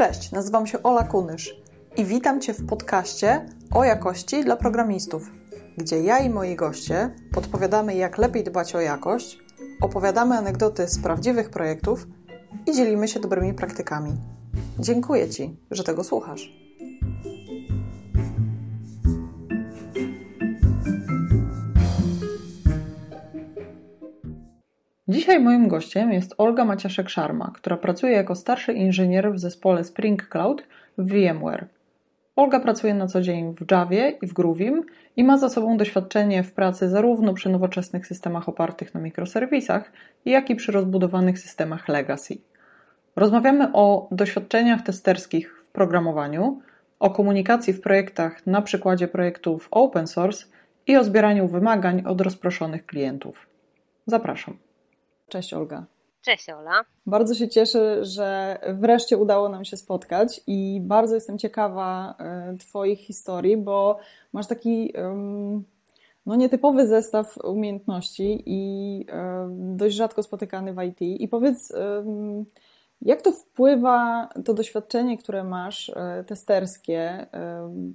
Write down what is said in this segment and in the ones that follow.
Cześć, nazywam się Ola Kunysz i witam Cię w podcaście o jakości dla programistów, gdzie ja i moi goście podpowiadamy, jak lepiej dbać o jakość, opowiadamy anegdoty z prawdziwych projektów i dzielimy się dobrymi praktykami. Dziękuję Ci, że tego słuchasz. Dzisiaj moim gościem jest Olga Maciaszek-Szarma, która pracuje jako starszy inżynier w zespole Spring Cloud w VMware. Olga pracuje na co dzień w Javie i w Groovim i ma za sobą doświadczenie w pracy zarówno przy nowoczesnych systemach opartych na mikroserwisach, jak i przy rozbudowanych systemach legacy. Rozmawiamy o doświadczeniach testerskich w programowaniu, o komunikacji w projektach na przykładzie projektów open source i o zbieraniu wymagań od rozproszonych klientów. Zapraszam. Cześć Olga. Cześć Ola. Bardzo się cieszę, że wreszcie udało nam się spotkać i bardzo jestem ciekawa e, Twoich historii, bo masz taki no, nietypowy zestaw umiejętności i e, dość rzadko spotykany w IT. I powiedz, jak to wpływa, to doświadczenie, które masz, e, testerskie,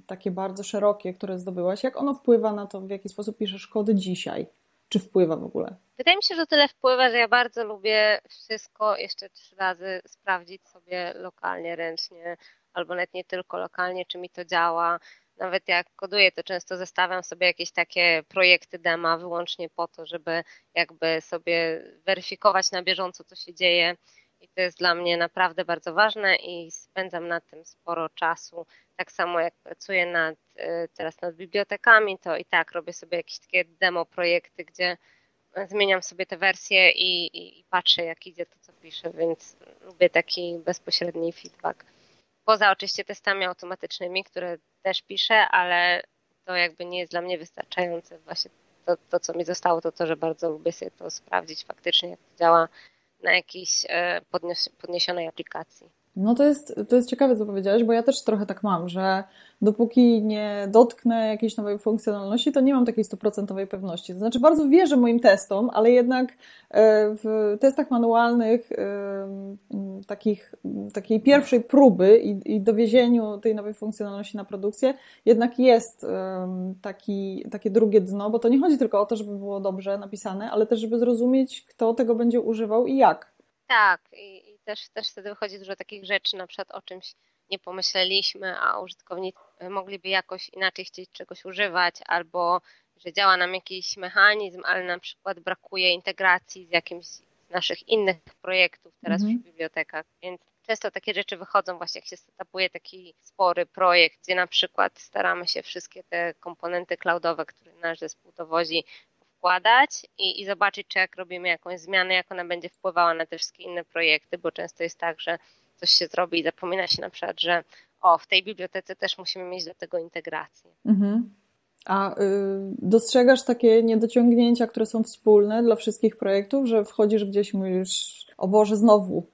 takie bardzo szerokie, które zdobyłaś, jak ono wpływa na to, w jaki sposób piszesz kody dzisiaj? Czy wpływa w ogóle? Wydaje mi się, że tyle wpływa, że ja bardzo lubię wszystko jeszcze trzy razy sprawdzić sobie lokalnie, ręcznie, albo nawet nie tylko lokalnie, czy mi to działa. Nawet jak koduję, to często zestawiam sobie jakieś takie projekty dema wyłącznie po to, żeby jakby sobie weryfikować na bieżąco, co się dzieje. I to jest dla mnie naprawdę bardzo ważne i spędzam nad tym sporo czasu. Tak samo jak pracuję nad, y, teraz nad bibliotekami, to i tak robię sobie jakieś takie demo projekty, gdzie zmieniam sobie te wersje i, i, i, patrzę, jak idzie to, co piszę, więc lubię taki bezpośredni feedback. Poza oczywiście testami automatycznymi, które też piszę, ale to jakby nie jest dla mnie wystarczające. Właśnie to, to co mi zostało, to to, że bardzo lubię sobie to sprawdzić faktycznie, jak to działa na jakiejś e, podniesionej aplikacji. No to jest, to jest ciekawe, co powiedziałeś, bo ja też trochę tak mam, że dopóki nie dotknę jakiejś nowej funkcjonalności, to nie mam takiej stuprocentowej pewności. To znaczy bardzo wierzę moim testom, ale jednak e, w testach manualnych e, takich, takiej pierwszej próby i, i dowiezieniu tej nowej funkcjonalności na produkcję jednak jest e, taki, takie drugie dno, bo to nie chodzi tylko o to, żeby było dobrze napisane, ale też żeby zrozumieć, kto tego będzie używał i jak. Tak, też, też wtedy wychodzi dużo takich rzeczy, na przykład o czymś nie pomyśleliśmy, a użytkownicy mogliby jakoś inaczej chcieć czegoś używać, albo że działa nam jakiś mechanizm, ale na przykład brakuje integracji z jakimś z naszych innych projektów teraz mhm. w bibliotekach, więc często takie rzeczy wychodzą właśnie jak się setupuje taki spory projekt, gdzie na przykład staramy się wszystkie te komponenty cloudowe, które nasz zespół dowozi, wkładać i, i zobaczyć, czy jak robimy jakąś zmianę, jak ona będzie wpływała na te wszystkie inne projekty, bo często jest tak, że coś się zrobi i zapomina się na przykład, że o, w tej bibliotece też musimy mieć do tego integrację. Mhm. A y, dostrzegasz takie niedociągnięcia, które są wspólne dla wszystkich projektów, że wchodzisz gdzieś i mówisz, o Boże, znowu.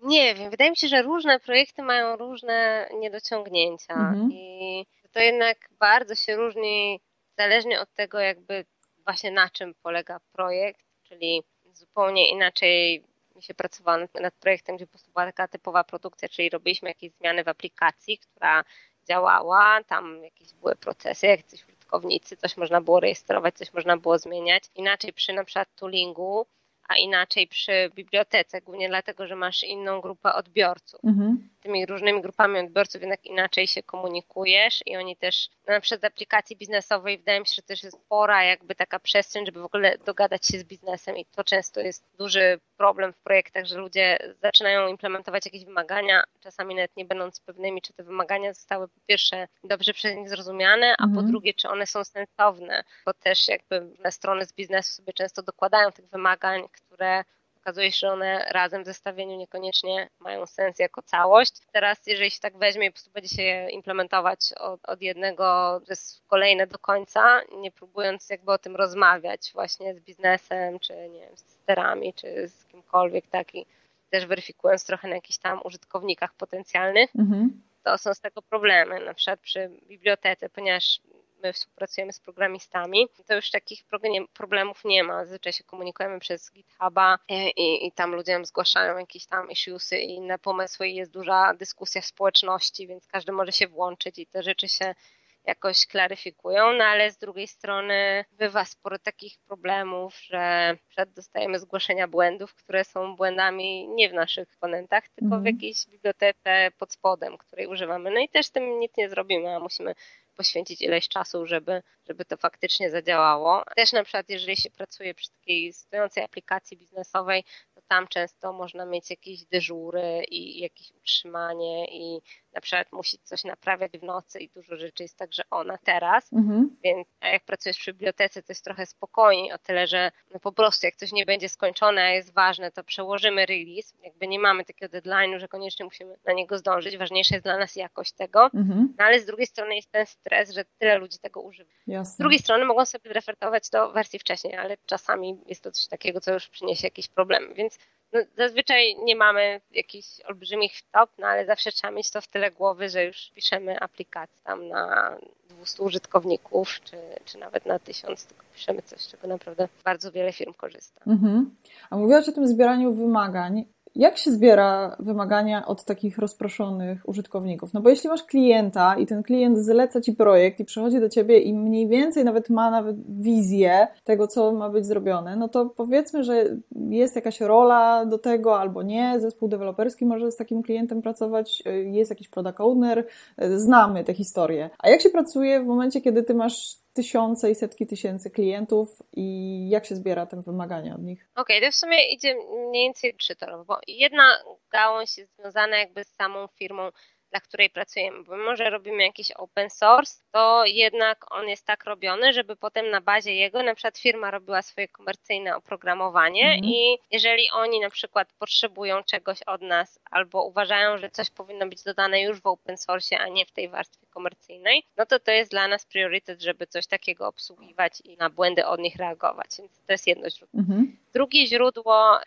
Nie wiem, wydaje mi się, że różne projekty mają różne niedociągnięcia mhm. i to jednak bardzo się różni zależnie od tego, jakby właśnie na czym polega projekt, czyli zupełnie inaczej mi się pracowało nad projektem, gdzie po prostu była taka typowa produkcja, czyli robiliśmy jakieś zmiany w aplikacji, która działała, tam jakieś były procesy, jakieś użytkownicy, coś można było rejestrować, coś można było zmieniać. Inaczej przy na przykład toolingu a inaczej przy bibliotece, głównie dlatego, że masz inną grupę odbiorców. Mhm. Tymi różnymi grupami odbiorców jednak inaczej się komunikujesz i oni też, no na przykład z aplikacji biznesowej wydaje mi się, że też jest spora jakby taka przestrzeń, żeby w ogóle dogadać się z biznesem i to często jest duży problem w projektach, że ludzie zaczynają implementować jakieś wymagania, czasami nawet nie będąc pewnymi, czy te wymagania zostały po pierwsze dobrze przez nich zrozumiane, a mhm. po drugie, czy one są sensowne, bo też jakby na strony z biznesu sobie często dokładają tych wymagań, które okazuje się, że one razem w zestawieniu niekoniecznie mają sens jako całość. Teraz, jeżeli się tak weźmie i po prostu będzie się je implementować od, od jednego przez kolejne do końca, nie próbując jakby o tym rozmawiać właśnie z biznesem, czy nie wiem, z sterami, czy z kimkolwiek taki, też weryfikując trochę na jakichś tam użytkownikach potencjalnych, mhm. to są z tego problemy. Na przykład przy bibliotece, ponieważ my współpracujemy z programistami, to już takich problemów nie ma. Zazwyczaj się komunikujemy przez GitHuba i, i tam ludziom zgłaszają jakieś tam issuesy i inne pomysły i jest duża dyskusja w społeczności, więc każdy może się włączyć i te rzeczy się jakoś klaryfikują, no ale z drugiej strony bywa sporo takich problemów, że przed dostajemy zgłoszenia błędów, które są błędami nie w naszych komponentach, tylko mm. w mhm. jakiejś bibliotece pod spodem, której używamy. No i też tym nic nie zrobimy, a musimy poświęcić ileś czasu, żeby, żeby to faktycznie zadziałało. Też na przykład, jeżeli się pracuje przy takiej stojącej aplikacji biznesowej, to tam często można mieć jakieś dyżury i jakieś utrzymanie i na przykład musi coś naprawiać w nocy i dużo rzeczy jest także ona teraz, mhm. więc jak pracujesz przy bibliotece, to jest trochę spokojniej o tyle, że no po prostu jak coś nie będzie skończone, a jest ważne, to przełożymy release, jakby nie mamy takiego deadline'u, że koniecznie musimy na niego zdążyć, ważniejsza jest dla nas jakość tego, mhm. no ale z drugiej strony jest ten stres, że tyle ludzi tego używa. Jasne. Z drugiej strony mogą sobie refertować do wersji wcześniej, ale czasami jest to coś takiego, co już przyniesie jakieś problemy, więc no, zazwyczaj nie mamy jakichś olbrzymich wtop, no ale zawsze trzeba mieć to w tyle głowy, że już piszemy aplikację tam na 200 użytkowników, czy, czy nawet na 1000, tylko piszemy coś, z czego naprawdę bardzo wiele firm korzysta. Mhm. A mówiłaś o tym zbieraniu wymagań. Jak się zbiera wymagania od takich rozproszonych użytkowników? No bo jeśli masz klienta i ten klient zleca ci projekt i przychodzi do ciebie i mniej więcej nawet ma nawet wizję tego, co ma być zrobione, no to powiedzmy, że jest jakaś rola do tego albo nie, zespół deweloperski może z takim klientem pracować, jest jakiś product owner, znamy te historie. A jak się pracuje w momencie, kiedy ty masz tysiące i setki tysięcy klientów i jak się zbiera te wymagania od nich? Okej, okay, to w sumie idzie mniej więcej trzytorowo, bo jedna gałąź jest związana jakby z samą firmą dla której pracujemy, bo mimo, że robimy jakiś open source, to jednak on jest tak robiony, żeby potem na bazie jego na przykład firma robiła swoje komercyjne oprogramowanie mhm. i jeżeli oni na przykład potrzebują czegoś od nas albo uważają, że coś powinno być dodane już w open source, a nie w tej warstwie komercyjnej, no to to jest dla nas priorytet, żeby coś takiego obsługiwać i na błędy od nich reagować, więc to jest jedno źródło. Mhm. Drugie źródło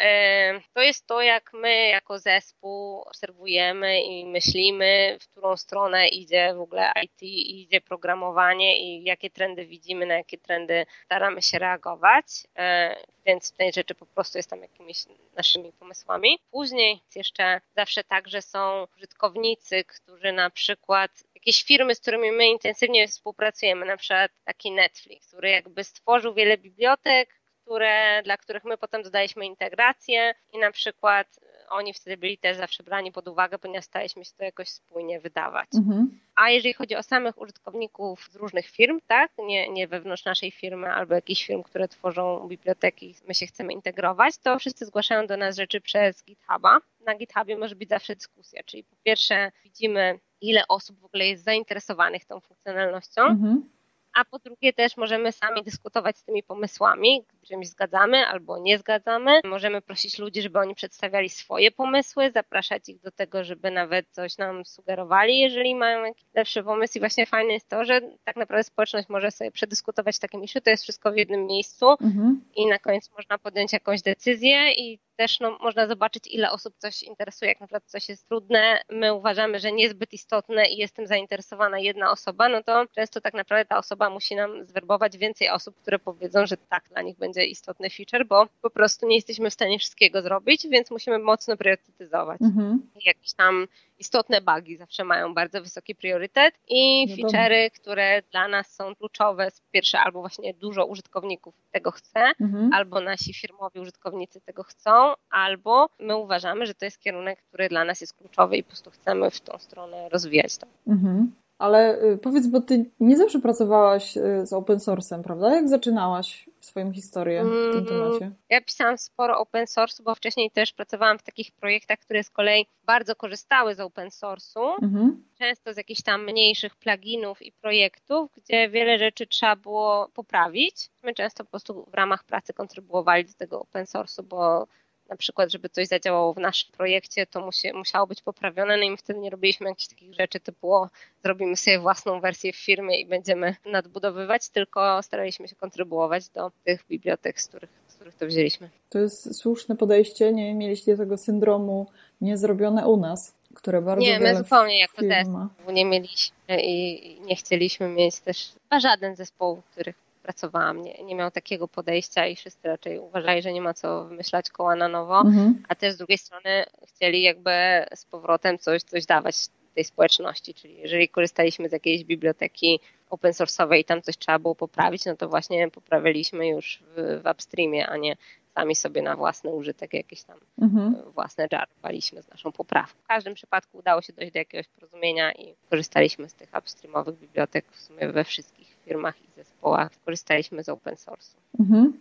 to jest to, jak my jako zespół obserwujemy i myślimy, w którą stronę idzie w ogóle IT, idzie programowanie i jakie trendy widzimy, na jakie trendy staramy się reagować. E, więc tej rzeczy po prostu jest tam jakimiś naszymi pomysłami. Później jeszcze zawsze tak, że są użytkownicy, którzy na przykład jakieś firmy, z którymi my intensywnie współpracujemy, na przykład taki Netflix, który jakby stworzył wiele bibliotek, które, dla których my potem dodaliśmy integrację i na przykład oni wtedy byli też zawsze brani pod uwagę, ponieważ staliśmy się to jakoś spójnie wydawać. Mhm. A jeżeli chodzi o samych użytkowników z różnych firm, tak, nie, nie wewnątrz naszej firmy albo jakichś firm, które tworzą biblioteki, my się chcemy integrować, to wszyscy zgłaszają do nas rzeczy przez GitHuba. Na GitHubie może być zawsze dyskusja, czyli po pierwsze widzimy, ile osób w ogóle jest zainteresowanych tą funkcjonalnością. Mhm a po drugie też możemy sami dyskutować z tymi pomysłami, którymi zgadzamy albo nie zgadzamy. Możemy prosić ludzi, żeby oni przedstawiali swoje pomysły, zapraszać ich do tego, żeby nawet coś nam sugerowali, jeżeli mają jakiś lepszy pomysł. I właśnie fajne jest to, że tak naprawdę społeczność może sobie przedyskutować takie miszy, to jest wszystko w jednym miejscu mhm. i na koniec można podjąć jakąś decyzję i też no, można zobaczyć, ile osób coś interesuje. Jak na przykład coś jest trudne, my uważamy, że niezbyt istotne i jest tym zainteresowana jedna osoba, no to często tak naprawdę ta osoba musi nam zwerbować więcej osób, które powiedzą, że tak, dla nich będzie istotny feature, bo po prostu nie jesteśmy w stanie wszystkiego zrobić, więc musimy mocno priorytetyzować. Mhm. Jakieś tam istotne bugi zawsze mają bardzo wysoki priorytet i no feature'y, które dla nas są kluczowe, pierwsze albo właśnie dużo użytkowników tego chce, mhm. albo nasi firmowi użytkownicy tego chcą, albo my uważamy, że to jest kierunek, który dla nas jest kluczowy i po prostu chcemy w tą stronę rozwijać to. Mhm. Ale y, powiedz, bo ty nie zawsze pracowałaś y, z open source'em, prawda? Jak zaczynałaś swoją historię w tym mm, temacie? Ja pisałam sporo open source, bo wcześniej też pracowałam w takich projektach, które z kolei bardzo korzystały z open source'u. Mhm. Często z jakichś tam mniejszych pluginów i projektów, gdzie wiele rzeczy trzeba było poprawić. My często po prostu w ramach pracy kontrybuowali do tego open source'u, bo na przykład, żeby coś zadziałało w naszym projekcie, to musi, musiało być poprawione, no i my wtedy nie robiliśmy jakichś takich rzeczy typu o, zrobimy sobie własną wersję w firmie i będziemy nadbudowywać, tylko staraliśmy się kontrybuować do tych bibliotek, z których, z których to wzięliśmy. To jest słuszne podejście, nie mieliście tego syndromu niezrobione u nas. które bardzo Nie, my zupełnie jako zespół nie mieliśmy i nie chcieliśmy mieć też, chyba żaden zespoł, w których pracowałam, nie, nie miał takiego podejścia i wszyscy raczej uważali, że nie ma co wymyślać koła na nowo, mhm. a też z drugiej strony chcieli jakby z powrotem coś, coś dawać tej społeczności, czyli jeżeli korzystaliśmy z jakiejś biblioteki open source'owej i tam coś trzeba było poprawić, no to właśnie poprawiliśmy już w, w upstreamie, a nie sami sobie na własny użytek jakieś tam mhm. własne żartowaliśmy z naszą poprawką. W każdym przypadku udało się dojść do jakiegoś porozumienia i korzystaliśmy z tych upstreamowych bibliotek w sumie we wszystkich firmach i zespołach. Korzystaliśmy z open source'u. Mhm.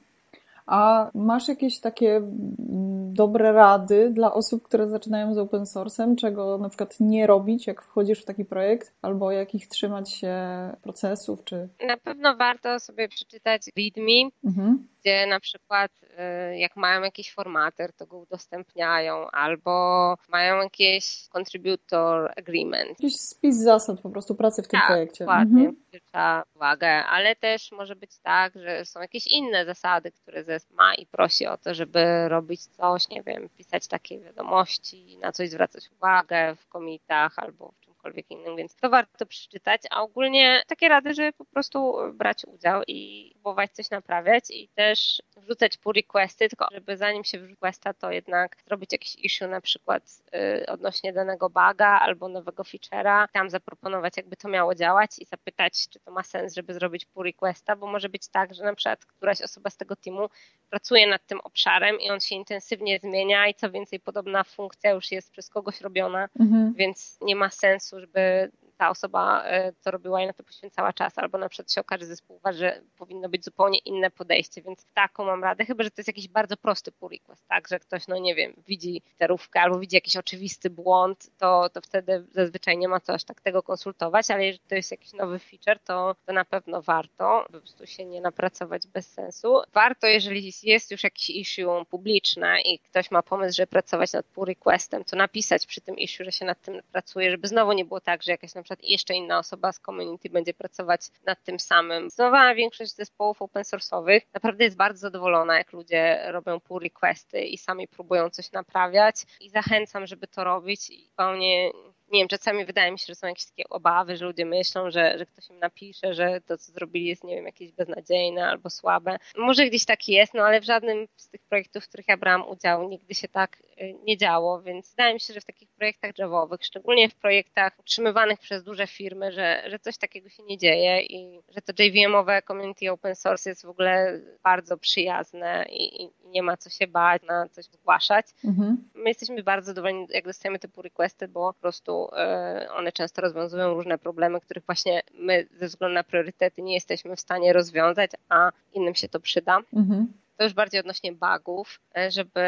A masz jakieś takie mm, dobre rady dla osób, które zaczynają z open source'em, czego na przykład nie robić, jak wchodzisz w taki projekt, albo jakich trzymać się procesów, czy... Na pewno warto sobie przeczytać README, mhm gdzie na przykład y, jak mają jakiś formater, to go udostępniają, albo mają jakieś contributor agreement. Jakiś spis zasad po prostu pracy w tym tak, projekcie. dokładnie, mhm. zwraca uwagę, ale też może być tak, że są jakieś inne zasady, które zespół ma i prosi o to, żeby robić coś, nie wiem, pisać takie wiadomości, na coś zwracać uwagę w komitach albo w czymkolwiek innym, więc to warto przeczytać, a ogólnie takie rady, żeby po prostu brać udział i próbować coś naprawiać i też wrzucać pull requesty, tylko żeby zanim się requesta, to jednak zrobić jakiś issue na przykład yy, odnośnie danego buga albo nowego feature'a, tam zaproponować jakby to miało działać i zapytać, czy to ma sens, żeby zrobić pull requesta, bo może być tak, że na przykład któraś osoba z tego teamu pracuje nad tym obszarem i on się intensywnie zmienia i co więcej podobna funkcja już jest przez kogoś robiona, mhm. więc nie ma sensu, żeby ta osoba e, to robiła i na to poświęcała czas, albo na przykład się okaże, że zespół że powinno być zupełnie inne podejście, więc taką mam radę, chyba, że to jest jakiś bardzo prosty pull request, tak, że ktoś, no nie wiem, widzi sterówkę albo widzi jakiś oczywisty błąd, to, to wtedy zazwyczaj nie ma co aż tak tego konsultować, ale jeżeli to jest jakiś nowy feature, to, to na pewno warto, po prostu się nie napracować bez sensu. Warto, jeżeli jest już jakiś issue publiczne i ktoś ma pomysł, żeby pracować nad pull requestem, to napisać przy tym issue, że się nad tym pracuje, żeby znowu nie było tak, że jakaś na przykład jeszcze inna osoba z community będzie pracować nad tym samym. Zdecydowana większość zespołów open source'owych naprawdę jest bardzo zadowolona, jak ludzie robią pull requesty i sami próbują coś naprawiać i zachęcam, żeby to robić i zupełnie nie wiem, czasami wydaje mi się, że są jakieś takie obawy, że ludzie myślą, że, że ktoś im napisze, że to, co zrobili jest, nie wiem, jakieś beznadziejne albo słabe. Może gdzieś tak jest, no ale w żadnym z tych projektów, w których ja brałam udział, nigdy się tak y, nie działo, więc wydaje mi się, że w takich projektach javowych, szczególnie w projektach utrzymywanych przez duże firmy, że, że coś takiego się nie dzieje i że to JVM-owe community open source jest w ogóle bardzo przyjazne i, i nie ma co się bać, na coś zgłaszać. Mhm. My jesteśmy bardzo zadowoleni, jak dostajemy typu requesty, bo po prostu e, one często rozwiązują różne problemy, których właśnie my ze względu na priorytety nie jesteśmy w stanie rozwiązać, a innym się to przyda. Mhm. To już bardziej odnośnie bugów, e, żeby,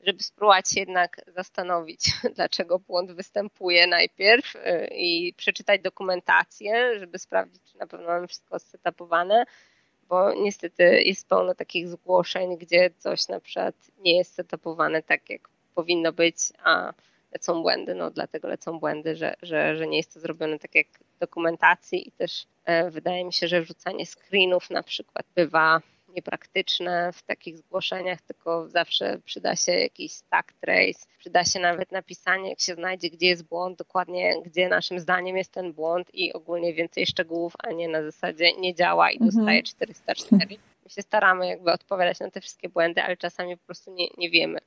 żeby spróbować się jednak zastanowić, dlaczego błąd występuje najpierw e, i przeczytać dokumentację, żeby sprawdzić, czy na pewno mamy wszystko setapowane bo niestety jest pełno takich zgłoszeń, gdzie coś na przykład nie jest setapowane tak, jak powinno być, a lecą błędy, no dlatego lecą błędy, że, że, że nie jest to zrobione tak jak dokumentacji i też e, wydaje mi się, że wrzucanie screenów na przykład bywa niepraktyczne w takich zgłoszeniach, tylko zawsze przyda się jakiś stack trace, przyda się nawet napisanie, jak się znajdzie, gdzie jest błąd, dokładnie gdzie naszym zdaniem jest ten błąd i ogólnie więcej szczegółów, a nie na zasadzie nie działa i mhm. dostaje 404. My się staramy jakby odpowiadać na te wszystkie błędy, ale czasami po prostu nie, nie wiemy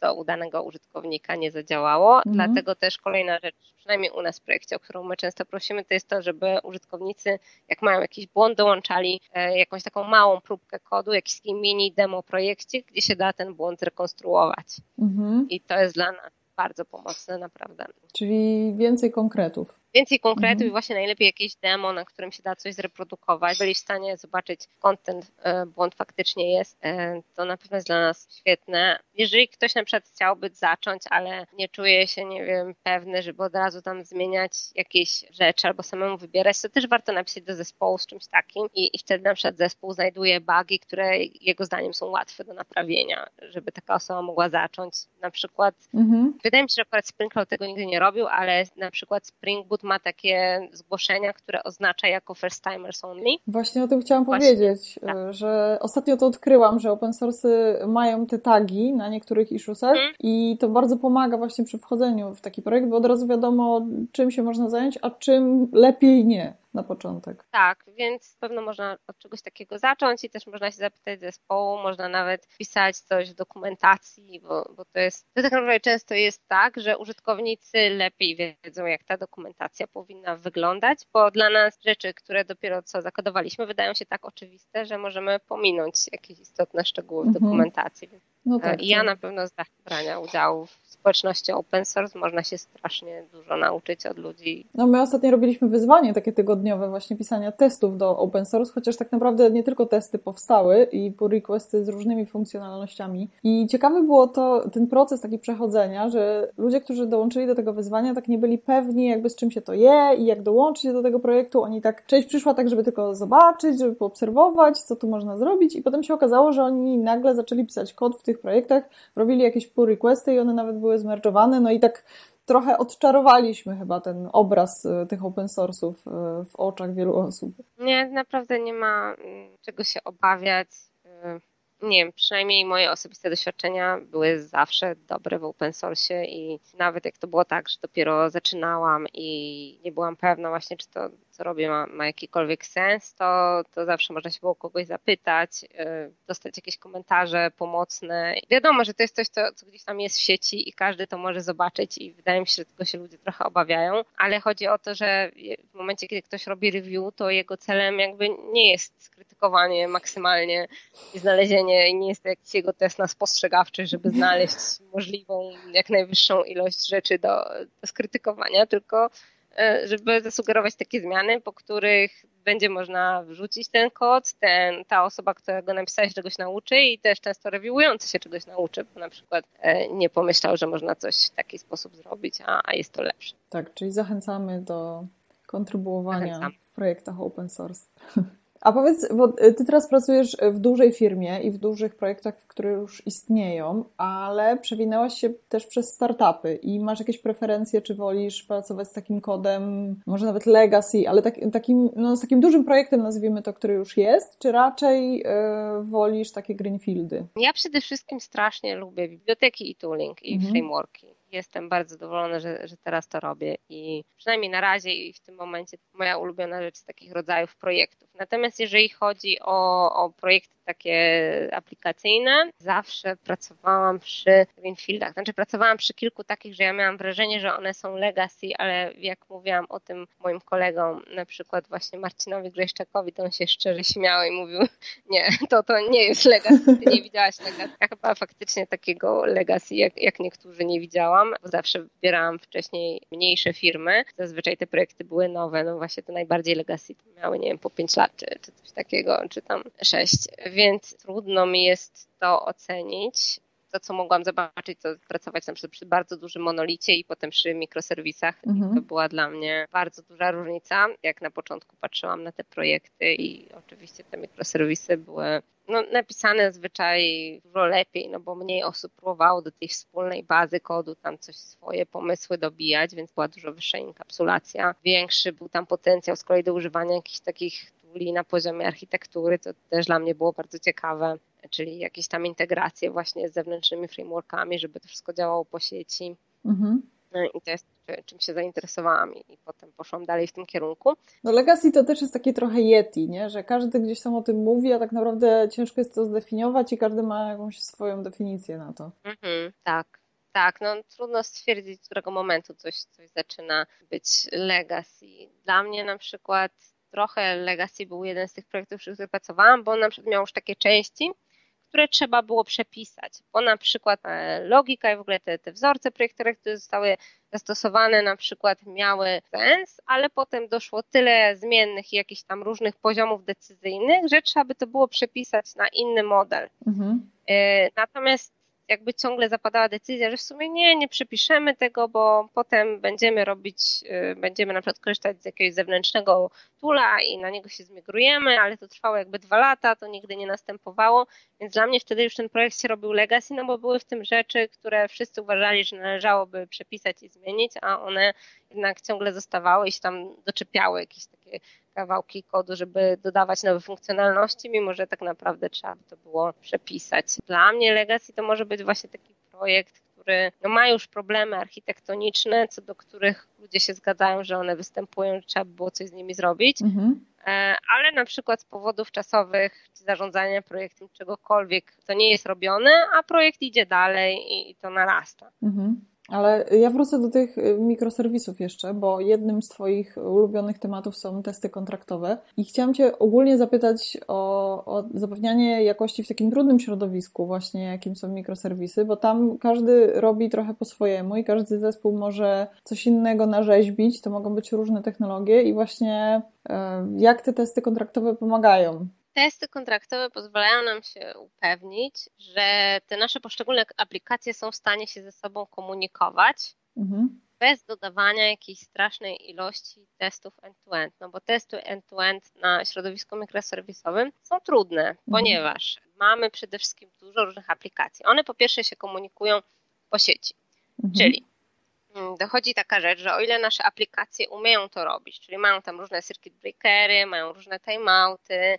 co u danego użytkownika nie zadziałało. Mhm. Dlatego też kolejna rzecz, przynajmniej u nas w projekcie, o którą my często prosimy, to jest to, żeby użytkownicy, jak mają jakiś błąd, dołączali e, jakąś taką małą próbkę kodu, jakiś mini demo projekcie, gdzie się da ten błąd zrekonstruować. Mhm. I to jest dla nas bardzo pomocne, naprawdę. Czyli więcej konkretów. Więcej konkretów mhm. i właśnie najlepiej jakieś demo, na którym się da coś zreprodukować. Byli w stanie zobaczyć, skąd ten błąd faktycznie jest. E, to na pewno jest dla nas świetne. Jeżeli ktoś na przykład chciałby zacząć, ale nie czuje się, nie wiem, pewny, żeby od razu tam zmieniać jakieś rzeczy albo samemu wybierać, to też warto napisać do zespołu z czymś takim i, i wtedy na przykład zespół znajduje bugi, które jego zdaniem są łatwe do naprawienia, żeby taka osoba mogła zacząć. Na przykład, mhm. wydaje mi się, że akurat Spring Cloud tego nigdy nie robił, ale na przykład Spring Boot samochód ma takie zgłoszenia, które oznacza jako first timers only. Właśnie o tym chciałam Właśnie, powiedzieć, tak. że ostatnio to odkryłam, że open source mają te tagi na niektórych issuesach hmm. i to bardzo pomaga właśnie przy wchodzeniu w taki projekt, bo od razu wiadomo, czym się można zająć, a czym lepiej nie na początek. Tak, więc pewno można od czegoś takiego zacząć i też można się zapytać zespołu, można nawet pisać coś w dokumentacji, bo, bo to jest, to tak naprawdę często jest tak, że użytkownicy lepiej wiedzą, jak ta dokumentacja powinna wyglądać, bo dla nas rzeczy, które dopiero co zakodowaliśmy, wydają się tak oczywiste, że możemy pominąć jakieś istotne szczegóły w mhm. dokumentacji. No tak, I ja tak. na pewno z brania udziału w społeczności open source można się strasznie dużo nauczyć od ludzi. No my ostatnio robiliśmy wyzwanie takie tygodniowe właśnie pisania testów do open source, chociaż tak naprawdę nie tylko testy powstały i pull requesty z różnymi funkcjonalnościami. I ciekawe było to, ten proces taki przechodzenia, że ludzie, którzy dołączyli do tego wyzwania, tak nie byli pewni jakby z czym się to je i jak dołączyć do tego projektu. Oni tak, część przyszła tak, żeby tylko zobaczyć, żeby poobserwować, co tu można zrobić i potem się okazało, że oni nagle zaczęli pisać kod w tych projektach, robili jakieś pull requesty i one nawet były zmerżowane, no i tak trochę odczarowaliśmy chyba ten obraz y, tych open source'ów y, w oczach wielu osób. Nie, naprawdę nie ma mm, czego się obawiać. Y, nie wiem, przynajmniej moje osobiste doświadczenia były zawsze dobre w open source i nawet jak to było tak, że dopiero zaczynałam i nie byłam pewna właśnie, czy to co robię ma, ma jakikolwiek sens, to, to zawsze można się było kogoś zapytać, yy, dostać jakieś komentarze pomocne. Wiadomo, że to jest coś, co, co gdzieś tam jest w sieci i każdy to może zobaczyć i wydaje mi się, że tego się ludzie trochę obawiają, ale chodzi o to, że w momencie, kiedy ktoś robi review, to jego celem jakby nie jest skrytykowanie maksymalnie i znalezienie, nie jest to jakiś jego test na spostrzegawczy, żeby znaleźć możliwą jak najwyższą ilość rzeczy do, do skrytykowania, tylko żeby zasugerować takie zmiany, po których będzie można wrzucić ten kod, ten, ta osoba, która go napisała, się czegoś nauczy i też często reviewujący się czegoś nauczy, bo na przykład e, nie pomyślał, że można coś w taki sposób zrobić, a, a jest to lepsze. Tak, czyli zachęcamy do kontrybuowania Zachęcam. w projektach open source. A powiedz, bo ty teraz pracujesz w dużej firmie i w dużych projektach, które już istnieją, ale przewinęłaś się też przez startupy i masz jakieś preferencje, czy wolisz pracować z takim kodem, może nawet legacy, ale tak, takim, no, z takim dużym projektem, nazwijmy to, który już jest, czy raczej yy, wolisz takie greenfieldy? Ja przede wszystkim strasznie lubię biblioteki i tooling i mhm. frameworki jestem bardzo zadowolona, że, że teraz to robię i przynajmniej na razie i w tym momencie moja ulubiona rzecz z takich rodzajów projektów. Natomiast jeżeli chodzi o, o projekty takie aplikacyjne. Zawsze pracowałam przy Greenfieldach, znaczy pracowałam przy kilku takich, że ja miałam wrażenie, że one są legacy, ale jak mówiłam o tym moim kolegom, na przykład właśnie Marcinowi Grzeszczakowi, to on się szczerze śmiał i mówił, nie, to to nie jest legacy, ty nie widziałaś legacy. Ja chyba faktycznie takiego legacy, jak, jak niektórzy nie widziałam, bo zawsze wybierałam wcześniej mniejsze firmy, zazwyczaj te projekty były nowe, no właśnie to najbardziej legacy miały, nie wiem, po 5 lat, czy, czy coś takiego, czy tam 6 więc trudno mi jest to ocenić. To, co mogłam zobaczyć, to pracować na przykład przy bardzo dużym monolicie i potem przy mikroserwisach. Mhm. To była dla mnie bardzo duża różnica. Jak na początku patrzyłam na te projekty i oczywiście te mikroserwisy były no, napisane zwyczaj dużo lepiej, no bo mniej osób próbowało do tej wspólnej bazy kodu tam coś swoje pomysły dobijać, więc była dużo wyższa inkapsulacja. Większy był tam potencjał z kolei do używania jakichś takich tuli na poziomie architektury, to też dla mnie było bardzo ciekawe, czyli jakieś tam integracje właśnie z zewnętrznymi frameworkami, żeby to wszystko działało po sieci. Mhm. No I to jest czym się zainteresowałam i, potem poszłam dalej w tym kierunku. No Legacy to też jest takie trochę Yeti, nie? że każdy gdzieś tam o tym mówi, a tak naprawdę ciężko jest to zdefiniować i każdy ma jakąś swoją definicję na to. Mhm, tak. Tak, no trudno stwierdzić, z którego momentu coś, coś zaczyna być legacy. Dla mnie na przykład trochę Legacy był jeden z tych projektów, przy których pracowałam, bo on na przykład miał już takie części, które trzeba było przepisać, bo na przykład e, logika i w ogóle te, te wzorce projektowe, które zostały zastosowane na przykład miały sens, ale potem doszło tyle zmiennych i jakichś tam różnych poziomów decyzyjnych, że trzeba by to było przepisać na inny model. Mhm. E, natomiast jakby ciągle zapadała decyzja, że w sumie nie, nie przypiszemy tego, bo potem będziemy robić, y, będziemy na przykład korzystać z jakiegoś zewnętrznego tula i na niego się zmigrujemy, ale to trwało jakby dwa lata, to nigdy nie następowało, więc dla mnie wtedy już ten projekt się robił legacy, no bo były w tym rzeczy, które wszyscy uważali, że należałoby przepisać i zmienić, a one jednak ciągle zostawały i się tam doczepiały jakieś takie kawałki kodu, żeby dodawać nowe funkcjonalności, mimo że tak naprawdę trzeba by to było przepisać. Dla mnie legacy to może być właśnie taki projekt, który no, ma już problemy architektoniczne, co do których ludzie się zgadzają, że one występują, że trzeba by było coś z nimi zrobić. Mhm. E, ale na przykład z powodów czasowych, czy zarządzania projektem, czegokolwiek, to nie jest robione, a projekt idzie dalej i to narasta. Mhm. Ale ja wrócę do tych y, mikroserwisów jeszcze, bo jednym z Twoich ulubionych tematów są testy kontraktowe. I chciałam Cię ogólnie zapytać o, o zapewnianie jakości w takim trudnym środowisku, właśnie jakim są mikroserwisy, bo tam każdy robi trochę po swojemu i każdy zespół może coś innego narzeźbić. To mogą być różne technologie, i właśnie e, jak te testy kontraktowe pomagają testy kontraktowe pozwalają nam się upewnić, że te nasze poszczególne aplikacje są w stanie się ze sobą komunikować mhm. bez dodawania jakiejś strasznej ilości testów end-to-end. No bo testy end-to-end na środowisku mikroserwisowym są trudne, mhm. ponieważ mamy przede wszystkim dużo różnych aplikacji. One po pierwsze się komunikują po sieci, mhm. czyli mm, dochodzi taka rzecz, że o ile nasze aplikacje umieją to robić, czyli mają tam różne circuit breakery, mają różne timeouty,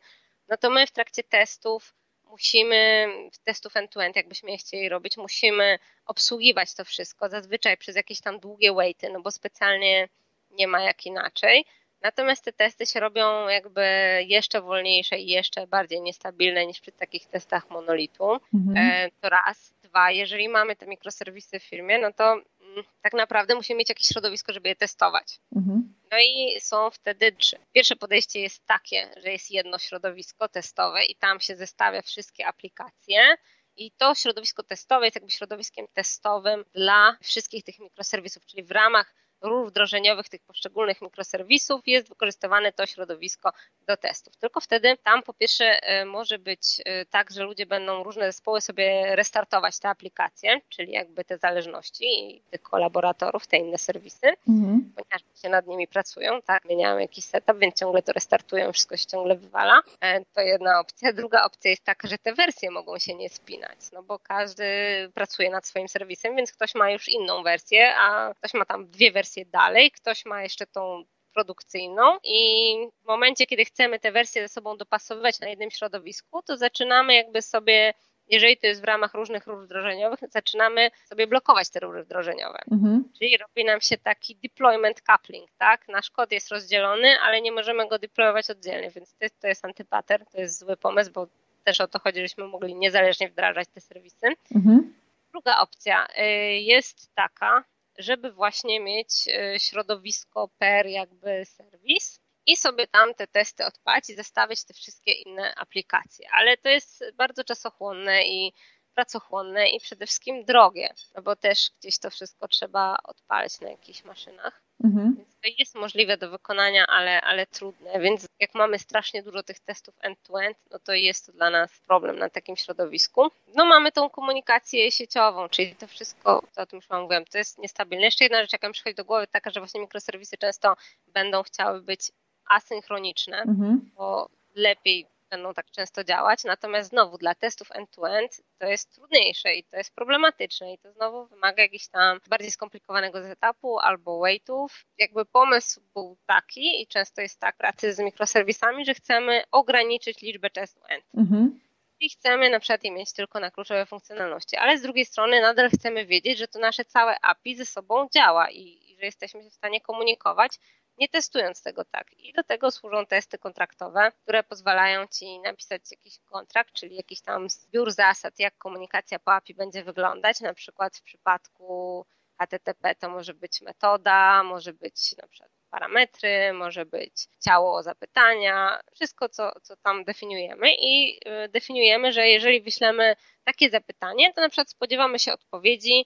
no to my w trakcie testów musimy, testów end-to-end, jakbyśmy je chcieli robić, musimy obsługiwać to wszystko, zazwyczaj przez jakieś tam długie waity, no bo specjalnie nie ma jak inaczej. Natomiast te testy się robią jakby jeszcze wolniejsze i jeszcze bardziej niestabilne niż przy takich testach monolitu. Mhm. E, to raz. Dwa, jeżeli mamy te mikroserwisy w firmie, no to mm, tak naprawdę musimy mieć jakieś środowisko, żeby je testować. Mhm. No i są wtedy trzy. Pierwsze podejście jest takie, że jest jedno środowisko testowe i tam się zestawia wszystkie aplikacje. I to środowisko testowe jest jakby środowiskiem testowym dla wszystkich tych mikroserwisów, czyli w ramach ról wdrożeniowych tych poszczególnych mikroserwisów jest wykorzystywane to środowisko do testów. Tylko wtedy tam po pierwsze e, może być e, tak, że ludzie będą różne zespoły sobie restartować te aplikacje, czyli jakby te zależności i tych kolaboratorów, te inne serwisy, mhm. ponieważ się nad nimi pracują, tak, zmieniają jakiś setup, więc ciągle to restartują, wszystko się ciągle wywala. E, to jedna opcja. Druga opcja jest taka, że te wersje mogą się nie spinać, no bo każdy pracuje nad swoim serwisem, więc ktoś ma już inną wersję, a ktoś ma tam dwie wersje wersję dalej, ktoś ma jeszcze tą produkcyjną i w momencie, kiedy chcemy te wersje ze sobą dopasowywać na jednym środowisku, to zaczynamy jakby sobie jeżeli to jest w ramach różnych rur wdrożeniowych, zaczynamy sobie blokować te rury wdrożeniowe. Mhm. Czyli robi nam się taki deployment coupling, tak? Nasz kod jest rozdzielony, ale nie możemy go deployować oddzielnie, więc to jest, to jest antypater, to jest zły pomysł, bo też o to chodzi, żebyśmy mogli niezależnie wdrażać te serwisy. Mhm. Druga opcja y, jest taka, żeby właśnie mieć e, środowisko per jakby serwis i sobie tam te testy odpalić i zestawić te wszystkie inne aplikacje. Ale to jest bardzo czasochłonne i pracochłonne i przede wszystkim drogie, no bo też gdzieś to wszystko trzeba odpalić na jakichś maszynach. Mhm. To jest możliwe do wykonania, ale, ale trudne. Więc jak mamy strasznie dużo tych testów end-to-end, no to jest to dla nas problem na takim środowisku. No mamy tą komunikację sieciową, czyli to wszystko, co o tym już mówiłem, to jest niestabilne. Jeszcze jedna rzecz, jaka mi przychodzi do głowy, taka, że właśnie mikroserwisy często będą chciały być asynchroniczne, mhm. bo lepiej będą tak często działać, natomiast znowu dla testów end-to-end to jest trudniejsze i to jest problematyczne i to znowu wymaga jakiegoś tam bardziej skomplikowanego setupu albo waitów. Jakby pomysł był taki i często jest tak pracy z mikroserwisami, że chcemy ograniczyć liczbę testów end. Mhm i chcemy na przykład je mieć tylko na kluczowe funkcjonalności, ale z drugiej strony nadal chcemy wiedzieć, że to nasze całe API ze sobą działa i, i że jesteśmy w stanie komunikować nie testując tego tak. I do tego służą testy kontraktowe, które pozwalają Ci napisać jakiś kontrakt, czyli jakiś tam zbiór zasad, jak komunikacja po API będzie wyglądać. Na przykład w przypadku HTTP to może być metoda, może być na przykład parametry, może być ciało zapytania, wszystko, co, co tam definiujemy i y, definiujemy, że jeżeli wyślemy takie zapytanie, to na przykład spodziewamy się odpowiedzi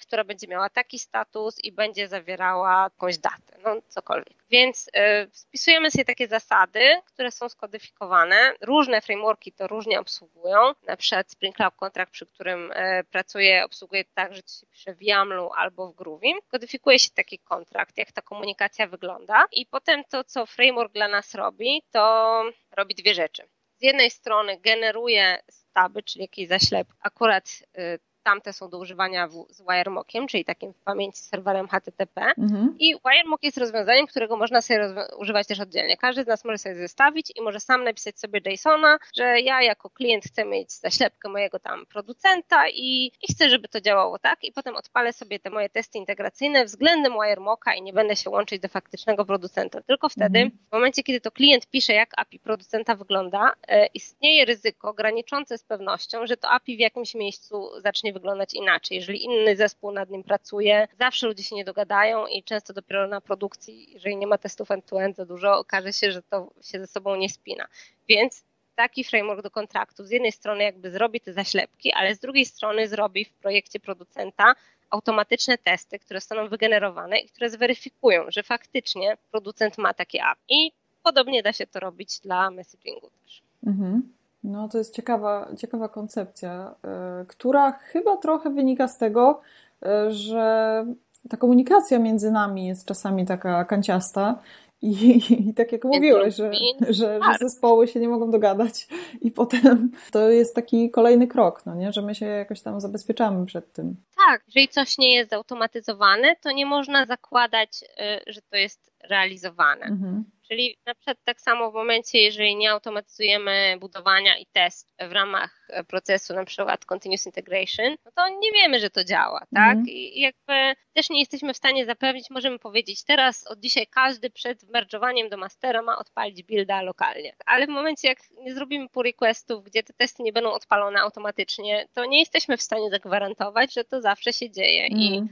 która będzie miała taki status i będzie zawierała jakąś datę, no cokolwiek. Więc spisujemy sobie takie zasady, które są skodyfikowane. Różne frameworki to różnie obsługują. Na przykład Spring Cloud Contract, przy którym y, pracuję, obsługuje tak, że się pisze w YAMLu albo w Groovy. Kodyfikuje się taki kontrakt, jak ta komunikacja wygląda i potem to, co framework dla nas robi, to robi dwie rzeczy. Z jednej strony generuje staby, czyli jakieś zaślep, akurat y, tamte są do używania w, z WireMockiem, czyli takim w pamięci serwerem HTTP. Mhm. I WireMock jest rozwiązaniem, którego można sobie używać też oddzielnie. Każdy z nas może sobie zestawić i może sam napisać sobie JSONa, że ja jako klient chcę mieć zaślepkę mojego tam producenta i, i chcę, żeby to działało tak i potem odpalę sobie te moje testy integracyjne względem WireMocka i nie będę się łączyć do faktycznego producenta. Tylko wtedy, mhm. w momencie, kiedy to klient pisze, jak API producenta wygląda, e, istnieje ryzyko graniczące z pewnością, że to API w jakimś miejscu wyglądać inaczej. Jeżeli inny zespół nad nim pracuje, zawsze ludzie się nie dogadają i często dopiero na produkcji, jeżeli nie ma testów end-to-end za dużo, okaże się, że to się ze sobą nie spina. Więc taki framework do kontraktu z jednej strony jakby zrobi te zaślepki, ale z drugiej strony zrobi w projekcie producenta automatyczne testy, które zostaną wygenerowane i które zweryfikują, że faktycznie producent ma takie app. I podobnie da się to robić dla messagingu też. Mhm. No, to jest ciekawa, ciekawa koncepcja, y, która chyba trochę wynika z tego, y, że ta komunikacja między nami jest czasami taka kanciasta i, i tak jak mówiłeś, że, że, że, zespoły się nie mogą dogadać i potem to jest taki kolejny krok, no nie? że my się jakoś tam zabezpieczamy przed tym. Tak, jeżeli coś nie jest zautomatyzowane, to nie można zakładać, y, że to jest realizowane. Mhm. Czyli na przykład tak samo w momencie, jeżeli nie automatyzujemy budowania i test w ramach procesu na przykład continuous integration, no to nie wiemy, że to działa, tak? Mm. I jakby też nie jesteśmy w stanie zapewnić, możemy powiedzieć teraz od dzisiaj każdy przed merge'owaniem do mastera ma odpalić builda lokalnie. Ale w momencie jak nie zrobimy pull requestów, gdzie te testy nie będą odpalone automatycznie, to nie jesteśmy w stanie zagwarantować, że to zawsze się dzieje. Mm. I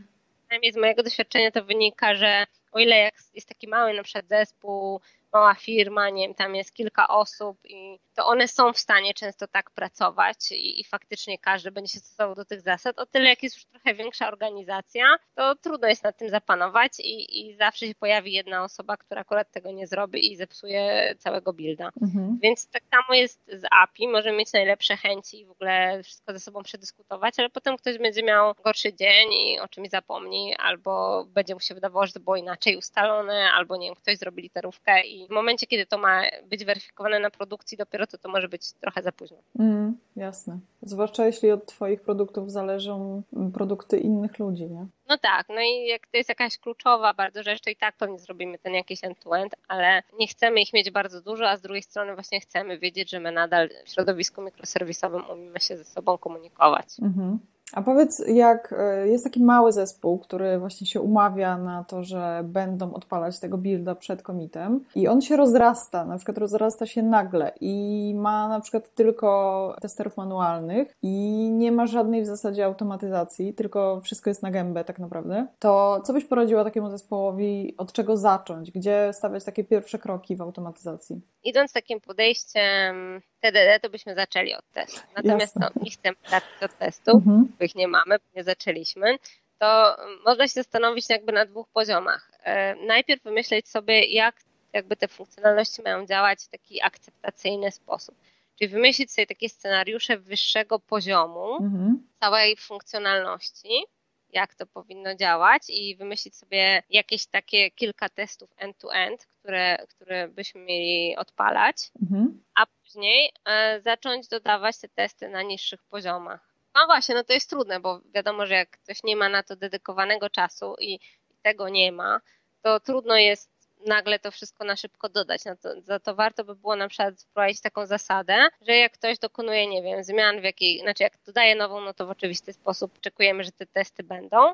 przynajmniej z mojego doświadczenia to wynika, że o ile jest taki mały na przykład zespół, mała firma, nie wiem, tam jest kilka osób i to one są w stanie często tak pracować i, i, faktycznie każdy będzie się stosował do tych zasad. O tyle jak jest już trochę większa organizacja, to trudno jest nad tym zapanować i, i zawsze się pojawi jedna osoba, która akurat tego nie zrobi i zepsuje całego builda. Mhm. Więc tak samo jest z API, możemy mieć najlepsze chęci i w ogóle wszystko ze sobą przedyskutować, ale potem ktoś będzie miał gorszy dzień i o czymś zapomni, albo będzie mu się wydawało, że to było inaczej ustalone, albo nie wiem, ktoś zrobi literówkę i w momencie, kiedy to ma być weryfikowane na produkcji, dopiero to, to może być trochę za późno. Mm, jasne. Zwłaszcza jeśli od Twoich produktów zależą produkty innych ludzi, nie? No tak, no i jak to jest jakaś kluczowa bardzo rzecz, to i tak pewnie zrobimy ten jakiś end-to-end, ale nie chcemy ich mieć bardzo dużo, a z drugiej strony właśnie chcemy wiedzieć, że my nadal w środowisku mikroserwisowym umiemy się ze sobą komunikować. Mhm. A powiedz, jak e, jest taki mały zespół, który właśnie się umawia na to, że będą odpalać tego builda przed komitem i on się rozrasta, na przykład rozrasta się nagle i ma na przykład tylko testerów manualnych i nie ma żadnej w zasadzie automatyzacji, tylko wszystko jest na gębę tak naprawdę, to co byś poradziła takiemu zespołowi, od czego zacząć, gdzie stawiać takie pierwsze kroki w automatyzacji? Idąc takim podejściem TDD, to byśmy zaczęli od testu. Natomiast no, nie chcemy zacząć od testów, mhm. ich nie mamy, bo nie zaczęliśmy, to można się zastanowić jakby na dwóch poziomach. E, najpierw wymyśleć sobie, jak jakby te funkcjonalności mają działać w taki akceptacyjny sposób. Czyli wymyślić sobie takie scenariusze wyższego poziomu mhm. całej funkcjonalności, jak to powinno działać i wymyślić sobie jakieś takie kilka testów end-to-end, które, które byśmy mieli odpalać, mhm. a później e, zacząć dodawać te testy na niższych poziomach. No właśnie, no to jest trudne, bo wiadomo, że jak ktoś nie ma na to dedykowanego czasu i, tego nie ma, to trudno jest nagle to wszystko na szybko dodać. No to, za to warto by było na przykład wprowadzić taką zasadę, że jak ktoś dokonuje, nie wiem, zmian w jakiej, znaczy jak dodaje nową, no to w oczywisty sposób oczekujemy, że te testy będą,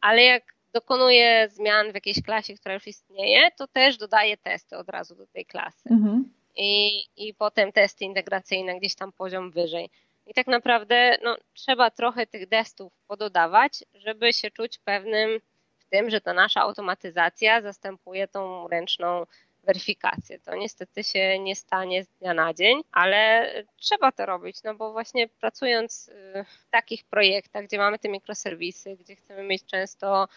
ale jak dokonuje zmian w jakiejś klasie, która już istnieje, to też dodaje testy od razu do tej klasy. Mhm. I, I potem testy integracyjne gdzieś tam poziom wyżej. I tak naprawdę no, trzeba trochę tych testów pododawać, żeby się czuć pewnym w tym, że ta nasza automatyzacja zastępuje tą ręczną weryfikację. To niestety się nie stanie z dnia na dzień, ale trzeba to robić, no bo właśnie pracując w takich projektach, gdzie mamy te mikroserwisy, gdzie chcemy mieć często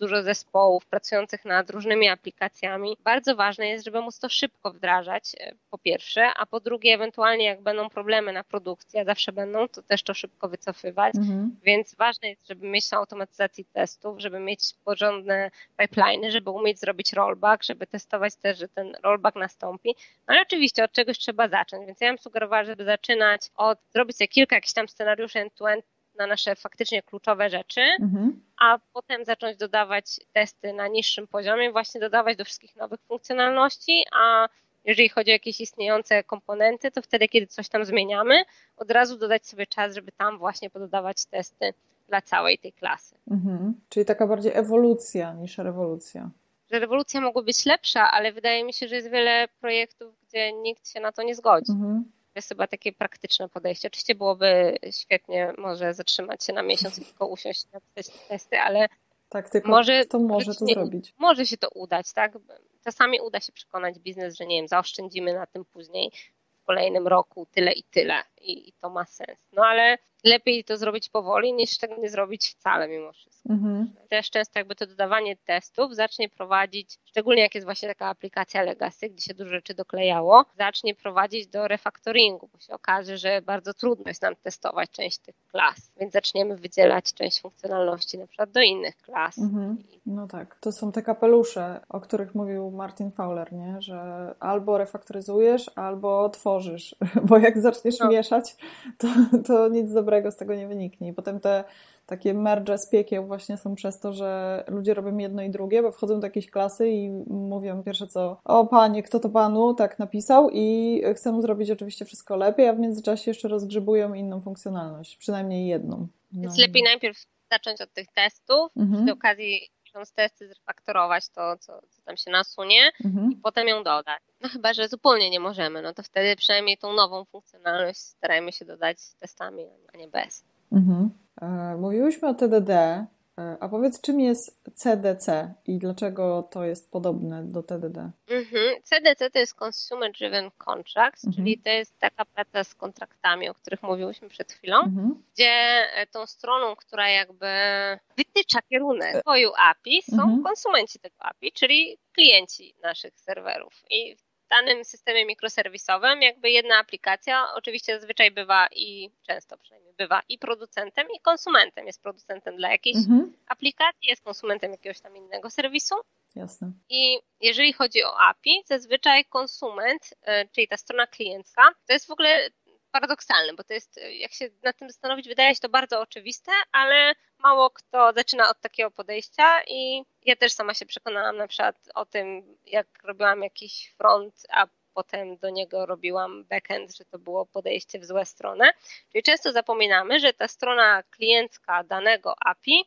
dużo zespołów pracujących nad różnymi aplikacjami. Bardzo ważne jest, żeby móc to szybko wdrażać, e, po pierwsze, a po drugie, ewentualnie jak będą problemy na produkcji, a zawsze będą, to też to szybko wycofywać. Mhm. Więc ważne jest, żeby mieć automatyzację testów, żeby mieć porządne pipeliny, żeby umieć zrobić rollback, żeby testować też, że ten rollback nastąpi. No ale oczywiście od czegoś trzeba zacząć, więc ja bym sugerowała, żeby zaczynać od zrobić sobie kilka jakichś tam scenariuszy end-to-end na nasze faktycznie kluczowe rzeczy, mhm. a potem zacząć dodawać testy na niższym poziomie, właśnie dodawać do wszystkich nowych funkcjonalności, a jeżeli chodzi o jakieś istniejące komponenty, to wtedy, kiedy coś tam zmieniamy, od razu dodać sobie czas, żeby tam właśnie pododawać testy dla całej tej klasy. Mhm. Czyli taka bardziej ewolucja niż rewolucja. Że rewolucja mogła być lepsza, ale wydaje mi się, że jest wiele projektów, gdzie nikt się na to nie zgodzi. Mhm jest chyba takie praktyczne podejście. Oczywiście byłoby świetnie może zatrzymać się na miesiąc i tylko usiąść i napisać testy, ale tak, tylko może, to może to zrobić. Może się to udać, tak? Czasami uda się przekonać biznes, że nie wiem, zaoszczędzimy na tym później w kolejnym roku tyle i tyle i, i to ma sens. No ale lepiej to zrobić powoli, niż tego nie zrobić wcale mimo wszystko. Mhm. Też często jakby to dodawanie testów zacznie prowadzić, szczególnie jak jest właśnie taka aplikacja Legacy, gdzie się dużo rzeczy doklejało, zacznie prowadzić do refaktoringu, bo się okaże, że bardzo trudno jest nam testować część tych klas, więc zaczniemy wydzielać część funkcjonalności na przykład do innych klas. Mhm. No tak, to są te kapelusze, o których mówił Martin Fowler, nie? że albo refaktoryzujesz, albo tworzysz, bo jak zaczniesz no. mieszać, to, to nic dobrego dobrego z tego nie wyniknie. I potem te takie merge z piekieł właśnie są przez to, że ludzie robią jedno i drugie, bo wchodzą do jakiejś klasy i mówią pierwsze co, o panie, kto to panu tak napisał i chcą zrobić oczywiście wszystko lepiej, a w międzyczasie jeszcze rozgrzebują inną funkcjonalność, przynajmniej jedną. No Więc lepiej najpierw zacząć od tych testów, mhm. przy okazji ksiądz testy zrefaktorować to, co, co tam się nasunie mhm. i potem ją dodać. No chyba, że zupełnie nie możemy, no to wtedy przynajmniej tą nową funkcjonalność starajmy się dodać testami, a nie bez. Mhm. E, mówiłyśmy o TDD, a powiedz, czym jest CDC i dlaczego to jest podobne do TDD? Mhm. CDC to jest Consumer Driven Contracts, mhm. czyli to jest taka praca z kontraktami, o których mówiłyśmy przed chwilą, mhm. gdzie e, tą stroną, która jakby wytycza kierunek swoją API są mhm. konsumenci tego API, czyli klienci naszych serwerów. I danym systemie mikroserwisowym jakby jedna aplikacja oczywiście zazwyczaj bywa i często przynajmniej bywa i producentem i konsumentem. Jest producentem dla jakiejś mhm. aplikacji, jest konsumentem jakiegoś tam innego serwisu. Jasne. I jeżeli chodzi o API, zazwyczaj konsument, e, czyli ta strona kliencka, to jest w ogóle paradoksalne, bo to jest, jak się nad tym zastanowić, wydaje się to bardzo oczywiste, ale mało kto zaczyna od takiego podejścia i ja też sama się przekonałam na przykład o tym, jak robiłam jakiś front, a potem do niego robiłam backend, że to było podejście w złe stronę. Czyli często zapominamy, że ta strona kliencka danego API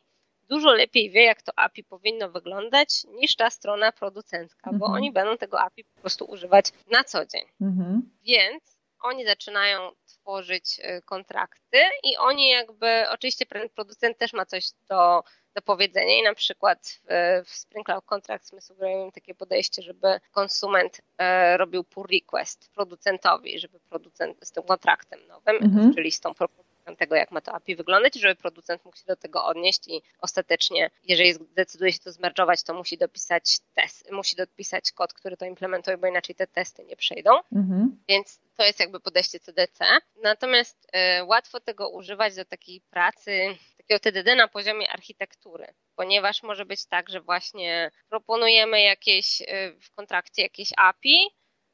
dużo lepiej wie, jak to API powinno wyglądać, niż ta strona producencka, bo mhm. oni będą tego API po prostu używać na co dzień. Mhm. Więc oni zaczynają tworzyć y, kontrakty i oni jakby, oczywiście producent też ma coś do, do powiedzenia i na przykład w, Cloud Contracts my sugerujemy takie podejście, żeby konsument e, robił pull request producentowi, żeby producent z tym kontraktem nowym, mhm. czyli z tą propozycją tego, jak ma to API wyglądać, żeby producent mógł się do tego odnieść i ostatecznie, jeżeli zdecyduje się to zmerdżować, to musi dopisać test, musi dopisać kod, który to implementuje, bo inaczej te testy nie przejdą. Mhm. Więc to jest jakby podejście CDC. Natomiast y, łatwo tego używać do takiej pracy, takiego TDD na poziomie architektury, ponieważ może być tak, że właśnie proponujemy jakieś y, w kontrakcie jakieś API,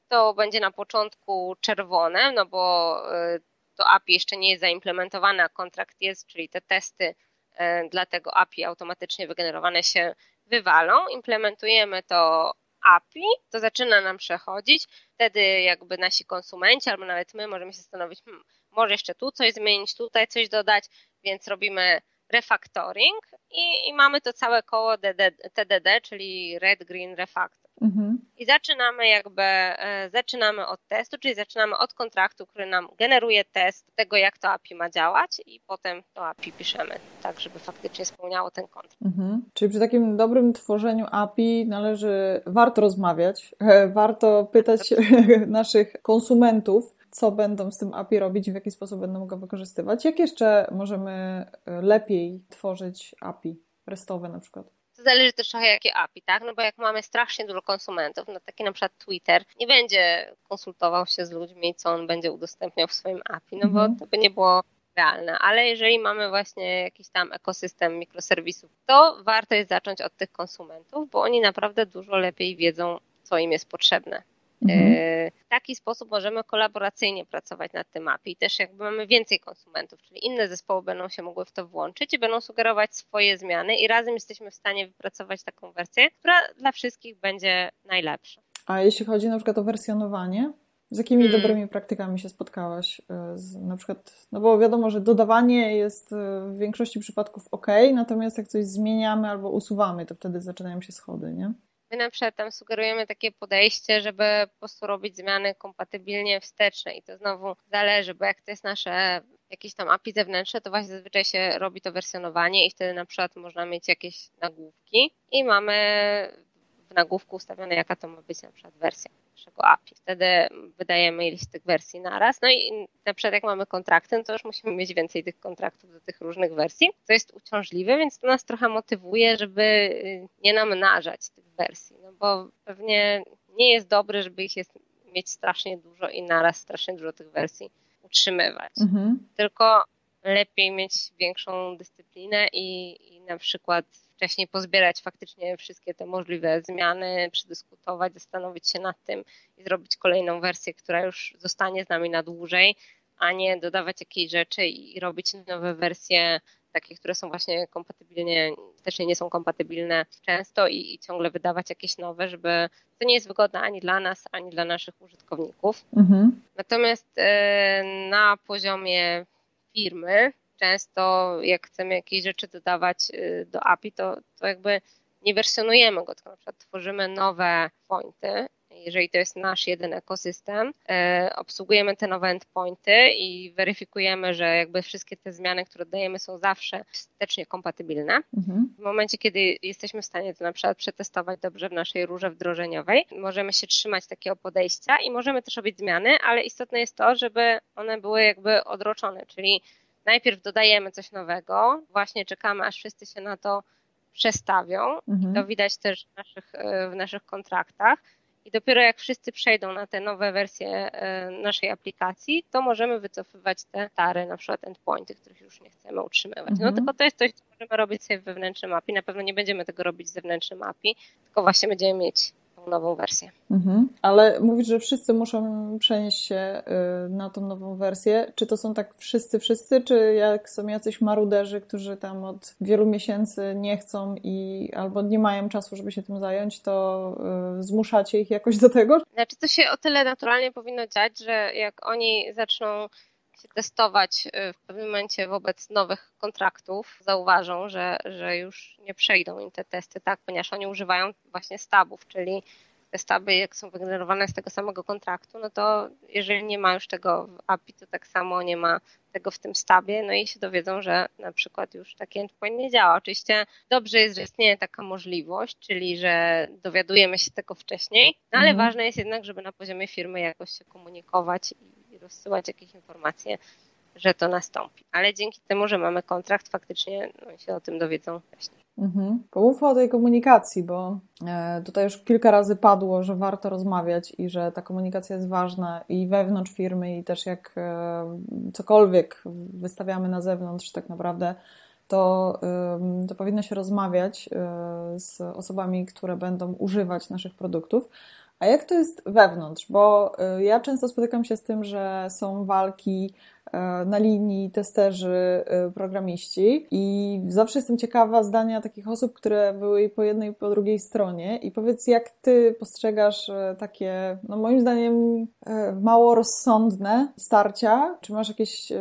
to będzie na początku czerwone, no bo y, to API jeszcze nie jest zaimplementowane, a kontrakt jest, czyli te testy e, dla tego API automatycznie wygenerowane się wywalą. Implementujemy to API, to zaczyna nam przechodzić. Wtedy jakby nasi konsumenci albo nawet my możemy się zastanowić, hmm, może jeszcze tu coś zmienić, tutaj coś dodać, więc robimy refactoring i, i mamy to całe koło DD, TDD, czyli Red Green Refactor. Mhm. i zaczynamy jakby, e, zaczynamy od testu, czyli zaczynamy od kontraktu, który nam generuje test tego, jak to API ma działać i potem to API piszemy tak, żeby faktycznie spełniało ten kontrakt. Mhm. Czyli przy takim dobrym tworzeniu API należy, warto rozmawiać, e, warto pytać naszych konsumentów, co będą z tym API robić i w jaki sposób będą go wykorzystywać. Jak jeszcze możemy e, lepiej tworzyć API restowe na przykład? To zależy też trochę jakie API, tak? No bo jak mamy strasznie dużo konsumentów, no taki na przykład Twitter nie będzie konsultował się z ludźmi, co on będzie udostępniał w swoim API, no bo mhm. to by nie było realne. Ale jeżeli mamy właśnie jakiś tam ekosystem mikroserwisów, to warto jest zacząć od tych konsumentów, bo oni naprawdę dużo lepiej wiedzą, co im jest potrzebne. Mhm. E, w taki sposób możemy kolaboracyjnie pracować nad tym API. Też jakby mamy więcej konsumentów, czyli inne zespoły będą się mogły w to włączyć i będą sugerować swoje zmiany i razem jesteśmy w stanie wypracować taką wersję, która dla wszystkich będzie najlepsza. A jeśli chodzi na przykład o wersjonowanie, z jakimi hmm. dobrymi praktykami się spotkałaś? E, z, na przykład, no bo wiadomo, że dodawanie jest e, w większości przypadków ok, natomiast jak coś zmieniamy albo usuwamy, to wtedy zaczynają się schody, nie? My na przykład tam sugerujemy takie podejście, żeby po prostu robić zmiany kompatybilnie wsteczne i to znowu zależy, bo jak to jest nasze jakieś tam API zewnętrzne, to właśnie zazwyczaj się robi to wersjonowanie i wtedy na przykład można mieć jakieś nagłówki i mamy w nagłówku ustawione, jaka to ma być na przykład wersja naszego API. Wtedy wydajemy ileś tych wersji naraz. No i na przykład jak mamy kontrakty, no to już musimy mieć więcej tych kontraktów do tych różnych wersji. To jest uciążliwe, więc to nas trochę motywuje, żeby y, nie namnażać tych wersji, no bo pewnie nie jest dobre, żeby ich jest, mieć strasznie dużo i naraz strasznie dużo tych wersji utrzymywać. Mhm. Tylko lepiej mieć większą dyscyplinę i, i na przykład wcześniej pozbierać faktycznie wszystkie te możliwe zmiany, przedyskutować, zastanowić się nad tym i zrobić kolejną wersję, która już zostanie z nami na dłużej, a nie dodawać jakiejś rzeczy i robić nowe wersje takie, które są właśnie kompatybilnie, też nie są kompatybilne często i, i, ciągle wydawać jakieś nowe, żeby to nie jest wygodne ani dla nas, ani dla naszych użytkowników. Mhm. Natomiast e, na poziomie firmy. Często jak chcemy jakieś rzeczy dodawać y, do API, to, to jakby nie wersjonujemy go, tylko na przykład tworzymy nowe pointy, jeżeli to jest nasz jeden ekosystem, e, obsługujemy te nowe endpointy i weryfikujemy, że jakby wszystkie te zmiany, które dajemy są zawsze wstecznie kompatybilne. Mhm. W momencie, kiedy jesteśmy w stanie to na przykład przetestować dobrze w naszej rurze wdrożeniowej, możemy się trzymać takiego podejścia i możemy też robić zmiany, ale istotne jest to, żeby one były jakby odroczone, czyli najpierw dodajemy coś nowego, właśnie czekamy, aż wszyscy się na to przestawią. Mhm. To widać też w naszych, w naszych kontraktach. I dopiero jak wszyscy przejdą na te nowe wersje e, naszej aplikacji, to możemy wycofywać te stare, na przykład endpointy, których już nie chcemy utrzymywać. No mhm. Tylko to jest coś, co możemy robić sobie w wewnętrznym API. Na pewno nie będziemy tego robić w zewnętrznym API, tylko właśnie będziemy mieć nową wersję. Mhm. Ale mówisz, że wszyscy muszą przenieść się y, na tą nową wersję. Czy to są tak wszyscy, wszyscy, czy jak są jacyś maruderzy, którzy tam od wielu miesięcy nie chcą i albo nie mają czasu, żeby się tym zająć, to y, zmuszacie ich jakoś do tego? Znaczy to się o tyle naturalnie powinno dziać, że jak oni zaczną się testować y, w pewnym momencie wobec nowych kontraktów, zauważą, że, że już nie przejdą im te testy, tak, ponieważ oni używają właśnie stabów, czyli te staby, jak są wygenerowane z tego samego kontraktu, no to jeżeli nie ma już tego w API, to tak samo nie ma tego w tym stabie, no i się dowiedzą, że na przykład już taki endpoint nie działa. Oczywiście dobrze jest, że istnieje taka możliwość, czyli że dowiadujemy się tego wcześniej, no ale mhm. ważne jest jednak, żeby na poziomie firmy jakoś się komunikować rozsyłać jakieś informacje, że to nastąpi. Ale dzięki temu, że mamy kontrakt, faktycznie no, się o tym dowiedzą wcześniej. Mhm. O tej komunikacji, bo e, tutaj już kilka razy padło, że warto rozmawiać i że ta komunikacja jest ważna i wewnątrz firmy, i też jak e, cokolwiek wystawiamy na zewnątrz, tak naprawdę, to, to powinno się rozmawiać e, z osobami, które będą używać naszych produktów. A jak to jest wewnątrz? Bo ja często spotykam się z tym, że są walki E, na linii testerzy, e, programiści i zawsze jestem ciekawa zdania takich osób, które były po jednej i po drugiej stronie i powiedz, jak ty postrzegasz e, takie, no moim zdaniem mało rozsądne starcia? Czy masz jakieś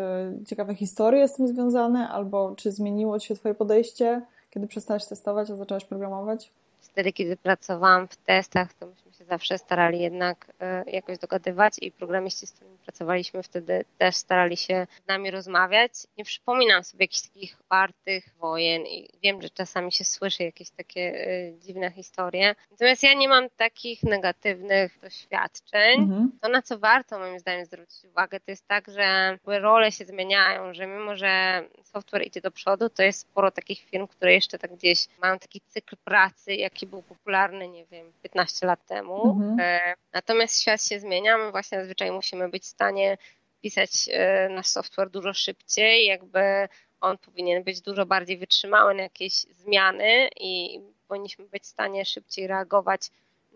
ciekawe historie z tym związane albo czy zmieniło się twoje podejście, kiedy przestałaś testować, a zaczęłaś programować? wtedy, kiedy pracowałam w testach, to myśmy się zawsze starali jednak e, jakoś dogadywać i programiści, z którymi pracowaliśmy wtedy też starali się z nami rozmawiać. Nie przypominam sobie jakichś takich wartych wojen i wiem, że czasami się słyszy jakieś takie e, dziwne historie. Natomiast ja nie mam takich negatywnych doświadczeń. Mhm. To, na co warto moim zdaniem zwrócić uwagę, to jest tak, że role się zmieniają, że mimo, że software idzie do przodu, to jest sporo takich firm, które jeszcze tak gdzieś mają taki cykl pracy, jaki był popularny, nie wiem, 15 lat temu. Mhm. E, natomiast świat się zmienia, my właśnie zazwyczaj musimy być stanie pisać e, nasz software dużo szybciej, jakby on powinien być dużo bardziej wytrzymały na jakieś zmiany i powinniśmy być w stanie szybciej reagować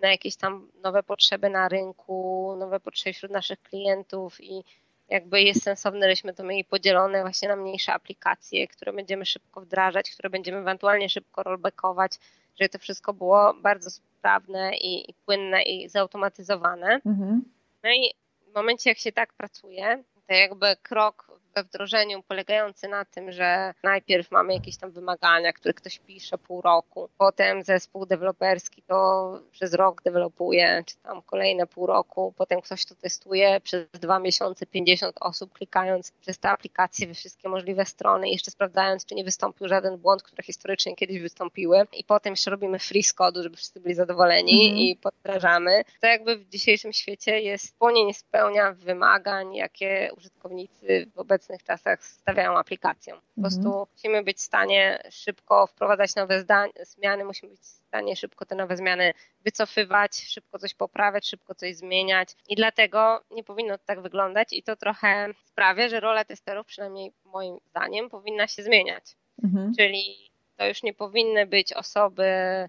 na jakieś tam nowe potrzeby na rynku, nowe potrzeby wśród naszych klientów i jakby jest sensowne, żeśmy to mieli podzielone właśnie na mniejsze aplikacje, które będziemy szybko wdrażać, które będziemy ewentualnie szybko rollbackować, żeby to wszystko było bardzo sprawne i, i płynne i zautomatyzowane. Mhm. No i w momencie, jak się tak pracuje, to jakby krok we wdrożeniu polegający na tym, że najpierw mamy jakieś tam wymagania, które ktoś pisze pół roku, potem zespół deweloperski to przez rok dewelopuje, czy tam kolejne pół roku, potem ktoś to testuje przez dwa miesiące, 50 osób klikając przez te aplikacje we wszystkie możliwe strony, jeszcze sprawdzając, czy nie wystąpił żaden błąd, które historycznie kiedyś wystąpiły i potem jeszcze robimy free codu, żeby wszyscy byli zadowoleni mm i poddrażamy. To jakby w dzisiejszym świecie jest, płonie nie spełnia wymagań, jakie użytkownicy wobec obecnych czasach stawiają aplikacją. Po prostu mhm. musimy być w stanie szybko wprowadzać nowe zmiany, musimy być w stanie szybko te nowe zmiany wycofywać, szybko coś poprawiać, szybko coś zmieniać i dlatego nie powinno to tak wyglądać i to trochę sprawia, że rola testerów, przynajmniej moim zdaniem, powinna się zmieniać. Mhm. Czyli to już nie powinny być osoby,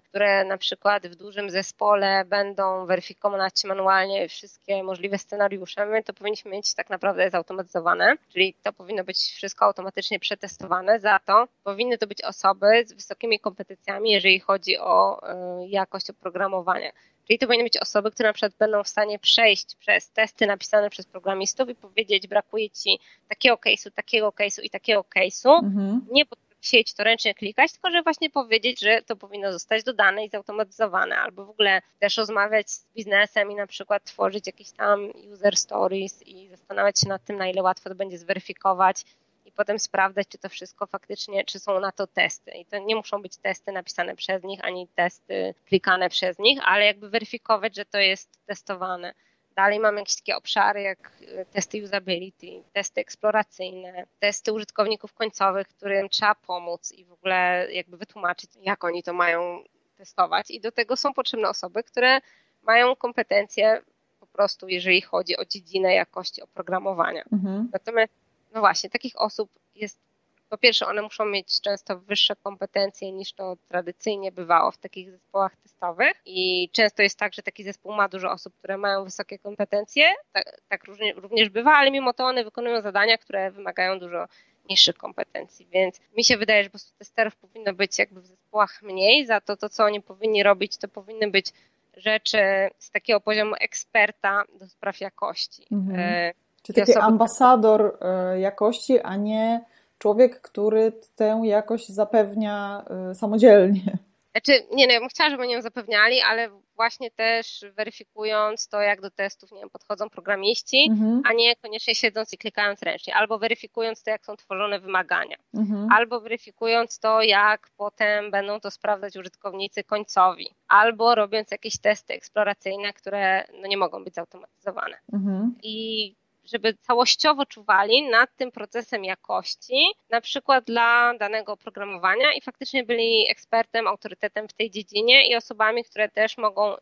które na przykład w dużym zespole będą weryfikować manualnie wszystkie możliwe scenariusze. My to powinniśmy mieć tak naprawdę zautomatyzowane, czyli to powinno być wszystko automatycznie przetestowane. Za to powinny to być osoby z wysokimi kompetencjami, jeżeli chodzi o e, jakość oprogramowania. Czyli to powinny być osoby, które na przykład będą w stanie przejść przez testy napisane przez programistów i powiedzieć, brakuje ci takiego case'u, takiego case'u i takiego case'u. Mhm. Nie pod sieć to ręcznie klikać, tylko że właśnie powiedzieć, że to powinno zostać dodane i zautomatyzowane, albo w ogóle też rozmawiać z biznesem i na przykład tworzyć jakieś tam user stories i zastanawiać się nad tym, na ile łatwo to będzie zweryfikować i potem sprawdzać, czy to wszystko faktycznie, czy są na to testy. I to nie muszą być testy napisane przez nich, ani testy klikane przez nich, ale jakby weryfikować, że to jest testowane. Dalej mamy jakieś takie obszary jak e, testy usability, testy eksploracyjne, testy użytkowników końcowych, którym trzeba pomóc i w ogóle jakby wytłumaczyć, jak oni to mają testować. I do tego są potrzebne osoby, które mają kompetencje po prostu, jeżeli chodzi o dziedzinę jakości oprogramowania. Mhm. Natomiast, no właśnie, takich osób jest po pierwsze, one muszą mieć często wyższe kompetencje niż to tradycyjnie bywało w takich zespołach testowych i często jest tak, że taki zespół ma dużo osób, które mają wysokie kompetencje, tak, tak również bywa, ale mimo to one wykonują zadania, które wymagają dużo niższych kompetencji, więc mi się wydaje, że po prostu testerów powinno być jakby w zespołach mniej, za to to, co oni powinni robić, to powinny być rzeczy z takiego poziomu eksperta do spraw jakości. Mhm. E, Czy taki osoby, ambasador e, jakości, a nie człowiek, który tę jakość zapewnia y, samodzielnie. Znaczy, nie, no, ja bym chciała, żeby oni ją zapewniali, ale właśnie też weryfikując to, jak do testów nie wiem, podchodzą programiści, mhm. a nie koniecznie siedząc i klikając ręcznie, albo weryfikując to, jak są tworzone wymagania, mhm. albo weryfikując to, jak potem będą to sprawdzać użytkownicy końcowi, albo robiąc jakieś testy eksploracyjne, które no, nie mogą być zautomatyzowane. Mhm. I żeby całościowo czuwali nad tym procesem jakości, na przykład dla danego oprogramowania i faktycznie byli ekspertem, autorytetem w tej dziedzinie i osobami, które też mogą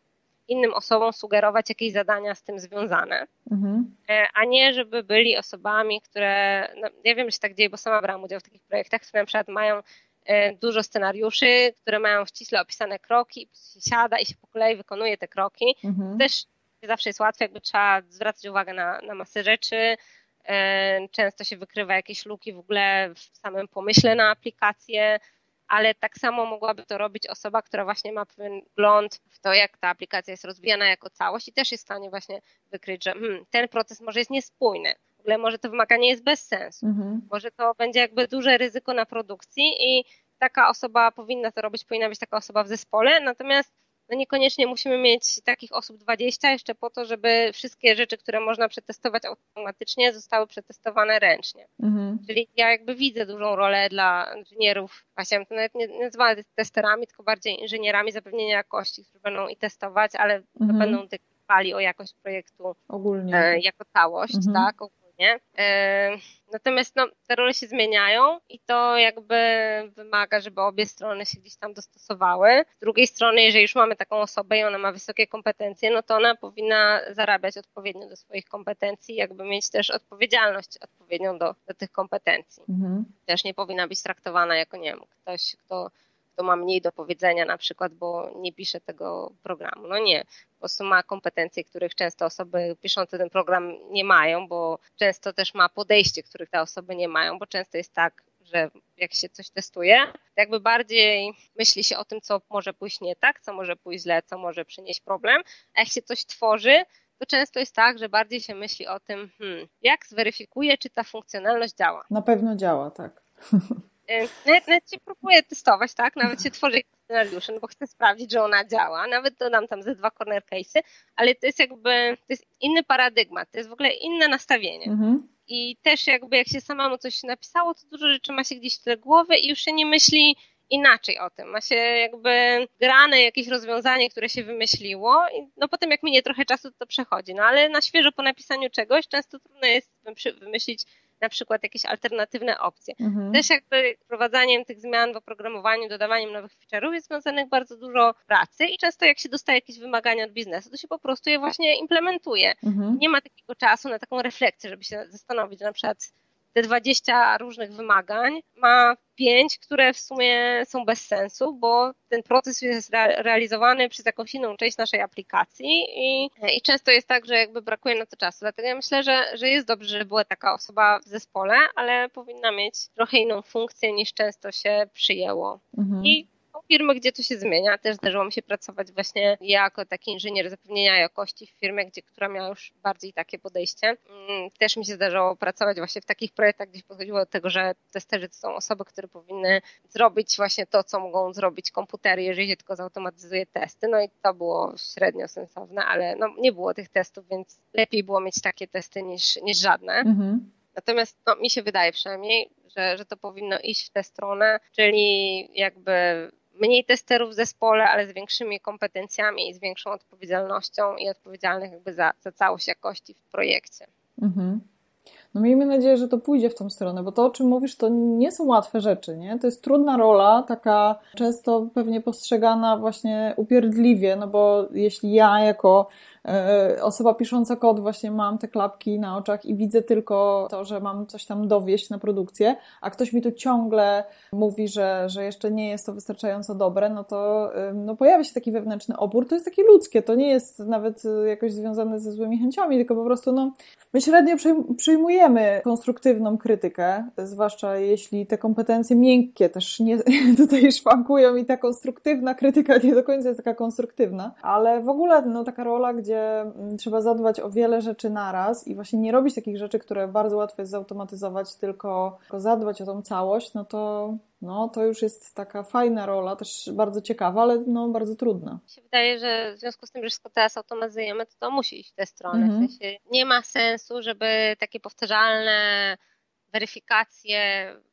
innym osobom sugerować jakieś zadania z tym związane, mhm. E, a nie żeby byli osobami, które, no, ja wiem, że się tak dzieje, bo sama brałam udział w takich projektach, które na przykład mają e, dużo scenariuszy, które mają ściśle opisane kroki, się siada i się po kolei wykonuje te kroki. Mhm. Też zawsze jest łatwe, jakby trzeba zwracać uwagę na, na masę rzeczy. E, często się wykrywa jakieś luki w ogóle w samym pomyśle na aplikację, ale tak samo mogłaby to robić osoba, która właśnie ma pewien wgląd w to, jak ta aplikacja jest rozwijana jako całość i też jest w stanie właśnie wykryć, że hmm, ten proces może jest niespójny, w ogóle może to wymaganie jest bez sensu, mhm. może to będzie jakby duże ryzyko na produkcji i taka osoba powinna to robić, powinna być taka osoba w zespole, natomiast no niekoniecznie musimy mieć takich osób 20 jeszcze po to, żeby wszystkie rzeczy, które można przetestować automatycznie, zostały przetestowane ręcznie. Mhm. Czyli ja jakby widzę dużą rolę dla inżynierów, właśnie to nawet nie, nazywam testerami, tylko bardziej inżynierami zapewnienia jakości, którzy będą i testować, ale mhm. będą dbali o jakość projektu Ogólnie. E, jako całość, mhm. tak, nie? E, natomiast no, te role się zmieniają i to jakby wymaga, żeby obie strony się gdzieś tam dostosowały. Z drugiej strony, jeżeli już mamy taką osobę i ona ma wysokie kompetencje, no to ona powinna zarabiać odpowiednio do swoich kompetencji, jakby mieć też odpowiedzialność odpowiednią do, do tych kompetencji. Mhm. Też nie powinna być traktowana jako, nie wiem, ktoś, kto kto ma mniej do powiedzenia na przykład, bo nie pisze tego programu. No nie, po prostu ma kompetencje, których często osoby piszące ten program nie mają, bo często też ma podejście, których te osoby nie mają, bo często jest tak, że jak się coś testuje, to jakby bardziej myśli się o tym, co może pójść nie tak, co może pójść źle, co może przynieść problem, a jak się coś tworzy, to często jest tak, że bardziej się myśli o tym, hmm, jak zweryfikuję, czy ta funkcjonalność działa. Na pewno działa, tak. Nawet, nawet się próbuję testować, tak? Nawet się tworzy scenariusze, no bo chcę sprawdzić, że ona działa. Nawet dodam tam ze dwa corner case'y, ale to jest jakby, to jest inny paradygmat, to jest w ogóle inne nastawienie. Mhm. I też jakby jak się samemu coś napisało, to dużo rzeczy ma się gdzieś w głowy i już się nie myśli inaczej o tym. Ma się jakby grane jakieś rozwiązanie, które się wymyśliło i no potem jak minie trochę czasu, to przechodzi. No ale na świeżo po napisaniu czegoś często trudno jest wymyślić na przykład jakieś alternatywne opcje. Mhm. Też jakby wprowadzaniem tych zmian w oprogramowaniu, dodawaniem nowych feature'ów jest związanych bardzo dużo pracy i często jak się dostaje jakieś wymagania od biznesu, to się po prostu je właśnie implementuje. Mhm. Nie ma takiego czasu na taką refleksję, żeby się zastanowić, że na przykład te 20 różnych wymagań ma pięć, które w sumie są bez sensu, bo ten proces jest realizowany przez jakąś inną część naszej aplikacji i, i często jest tak, że jakby brakuje na to czasu. Dlatego ja myślę, że, że jest dobrze, że była taka osoba w zespole, ale powinna mieć trochę inną funkcję niż często się przyjęło. Mhm. I firmy, gdzie to się zmienia. Też zdarzyło mi się pracować właśnie jako taki inżynier zapewnienia jakości w firmie, gdzie, która miała już bardziej takie podejście. Mm, też mi się zdarzało pracować właśnie w takich projektach, gdzie podchodziło do tego, że testerzy to są osoby, które powinny zrobić właśnie to, co mogą zrobić komputery, jeżeli się tylko zautomatyzuje testy. No i to było średnio sensowne, ale no, nie było tych testów, więc lepiej było mieć takie testy niż, niż żadne. Mhm. Natomiast no, mi się wydaje przynajmniej, że, że to powinno iść w tę stronę, czyli jakby mniej testerów w zespole, ale z większymi kompetencjami i z większą odpowiedzialnością i odpowiedzialnych jakby za, za całość jakości w projekcie. Mhm. No miejmy nadzieję, że to pójdzie w tą stronę, bo to, o czym mówisz, to nie są łatwe rzeczy, nie? To jest trudna rola, taka często pewnie postrzegana właśnie upierdliwie, no bo jeśli ja jako osoba pisząca kod właśnie mam te klapki na oczach i widzę tylko to, że mam coś tam dowieść na produkcję, a ktoś mi tu ciągle mówi, że, że jeszcze nie jest to wystarczająco dobre, no to no pojawia się taki wewnętrzny opór. To jest takie ludzkie, to nie jest nawet e, jakoś związane ze złymi chęciami, tylko po prostu no, my średnio przyjmujemy konstruktywną krytykę, zwłaszcza jeśli te kompetencje miękkie też nie, tutaj szwankują i ta konstruktywna krytyka nie do końca jest taka konstruktywna, ale w ogóle no, taka rola, gdzie gdzie mm, trzeba zadbać o wiele rzeczy naraz i właśnie nie robić takich rzeczy, które bardzo łatwo jest zautomatyzować, tylko zadbać o tą całość, no to, no to już jest taka fajna rola, też bardzo ciekawa, ale no bardzo trudna. Mi się wydaje, że w związku z tym, że wszystko teraz automatyzujemy, to to musi iść w tę stronę. Mhm. W sensie nie ma sensu, żeby takie powtarzalne weryfikacje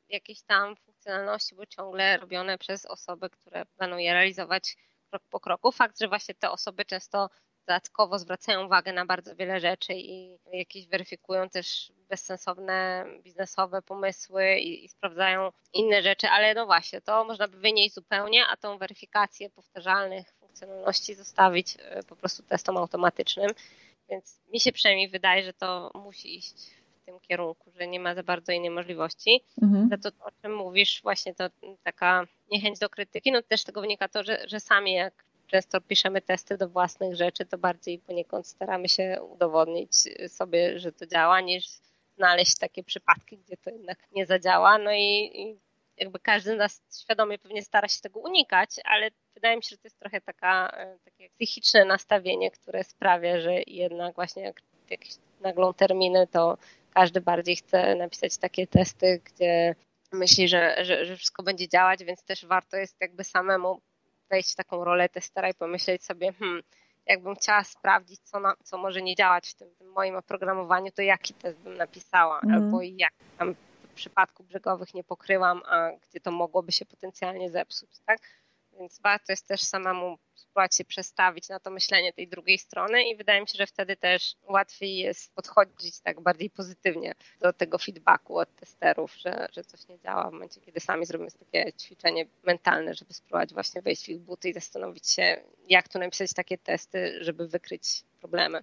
jakiejś tam funkcjonalności były ciągle robione przez osoby, które będą je realizować krok po kroku. Fakt, że właśnie te osoby często dodatkowo zwracają uwagę na bardzo wiele rzeczy i jakieś weryfikują też bezsensowne biznesowe pomysły i, i, sprawdzają inne rzeczy, ale no właśnie, to można by wynieść zupełnie, a tą weryfikację powtarzalnych funkcjonalności zostawić e, po prostu testom automatycznym. Więc mi się przynajmniej wydaje, że to musi iść w tym kierunku, że nie ma za bardzo innej możliwości. Mhm. Za to, o czym mówisz, właśnie to taka niechęć do krytyki, no też tego wynika to, że, że sami jak często piszemy testy do własnych rzeczy, to bardziej poniekąd staramy się udowodnić sobie, że to działa, niż znaleźć takie przypadki, gdzie to jednak nie zadziała. No i, i jakby każdy z nas świadomie pewnie stara się tego unikać, ale wydaje mi się, że to jest trochę taka, e, takie psychiczne nastawienie, które sprawia, że jednak właśnie jak jakieś naglą terminy, to każdy bardziej chce napisać takie testy, gdzie myśli, że, że, że wszystko będzie działać, więc też warto jest jakby samemu wejść w taką rolę testera i pomyśleć sobie, hmm, jakbym chciała sprawdzić, co, na, co może nie działać w tym, tym, moim oprogramowaniu, to jaki test bym napisała, mm. albo jak tam w przypadku brzegowych nie pokryłam, a gdzie to mogłoby się potencjalnie zepsuć, tak? Więc warto jest też samemu spróbować się przestawić na to myślenie tej drugiej strony i wydaje mi się, że wtedy też łatwiej jest podchodzić tak bardziej pozytywnie do tego feedbacku od testerów, że, że coś nie działa w momencie, kiedy sami zrobimy takie ćwiczenie mentalne, żeby spróbować właśnie wejść w ich buty i zastanowić się, jak tu napisać takie testy, żeby wykryć problemy.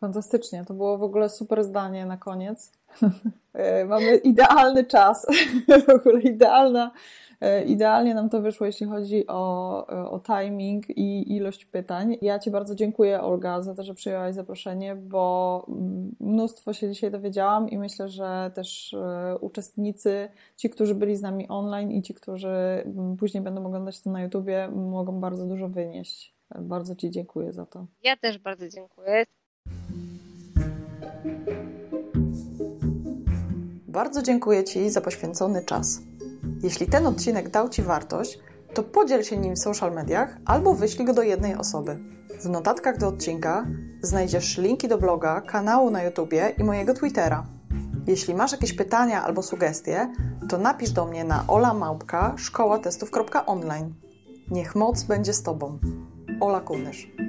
Fantastycznie, to było w ogóle super zdanie na koniec. E, mamy idealny czas, w ogóle idealna E, idealnie nam to wyszło, jeśli chodzi o, o timing i ilość pytań. Ja Ci bardzo dziękuję, Olga, za to, że przyjęłaś zaproszenie, bo mnóstwo się dzisiaj dowiedziałam i myślę, że też e, uczestnicy, ci, którzy byli z nami online i ci, którzy później będą oglądać to na YouTubie, mogą bardzo dużo wynieść. Bardzo Ci dziękuję za to. Ja też bardzo dziękuję. Bardzo dziękuję Ci za poświęcony czas. Jeśli ten odcinek dał Ci wartość, to podziel się nim w social mediach albo wyślij go do jednej osoby. W notatkach do odcinka znajdziesz linki do bloga, kanału na YouTubie i mojego Twittera. Jeśli masz jakieś pytania albo sugestie, to napisz do mnie na olamałpka szkołatestów.online. Niech moc będzie z Tobą. Ola Kunysz.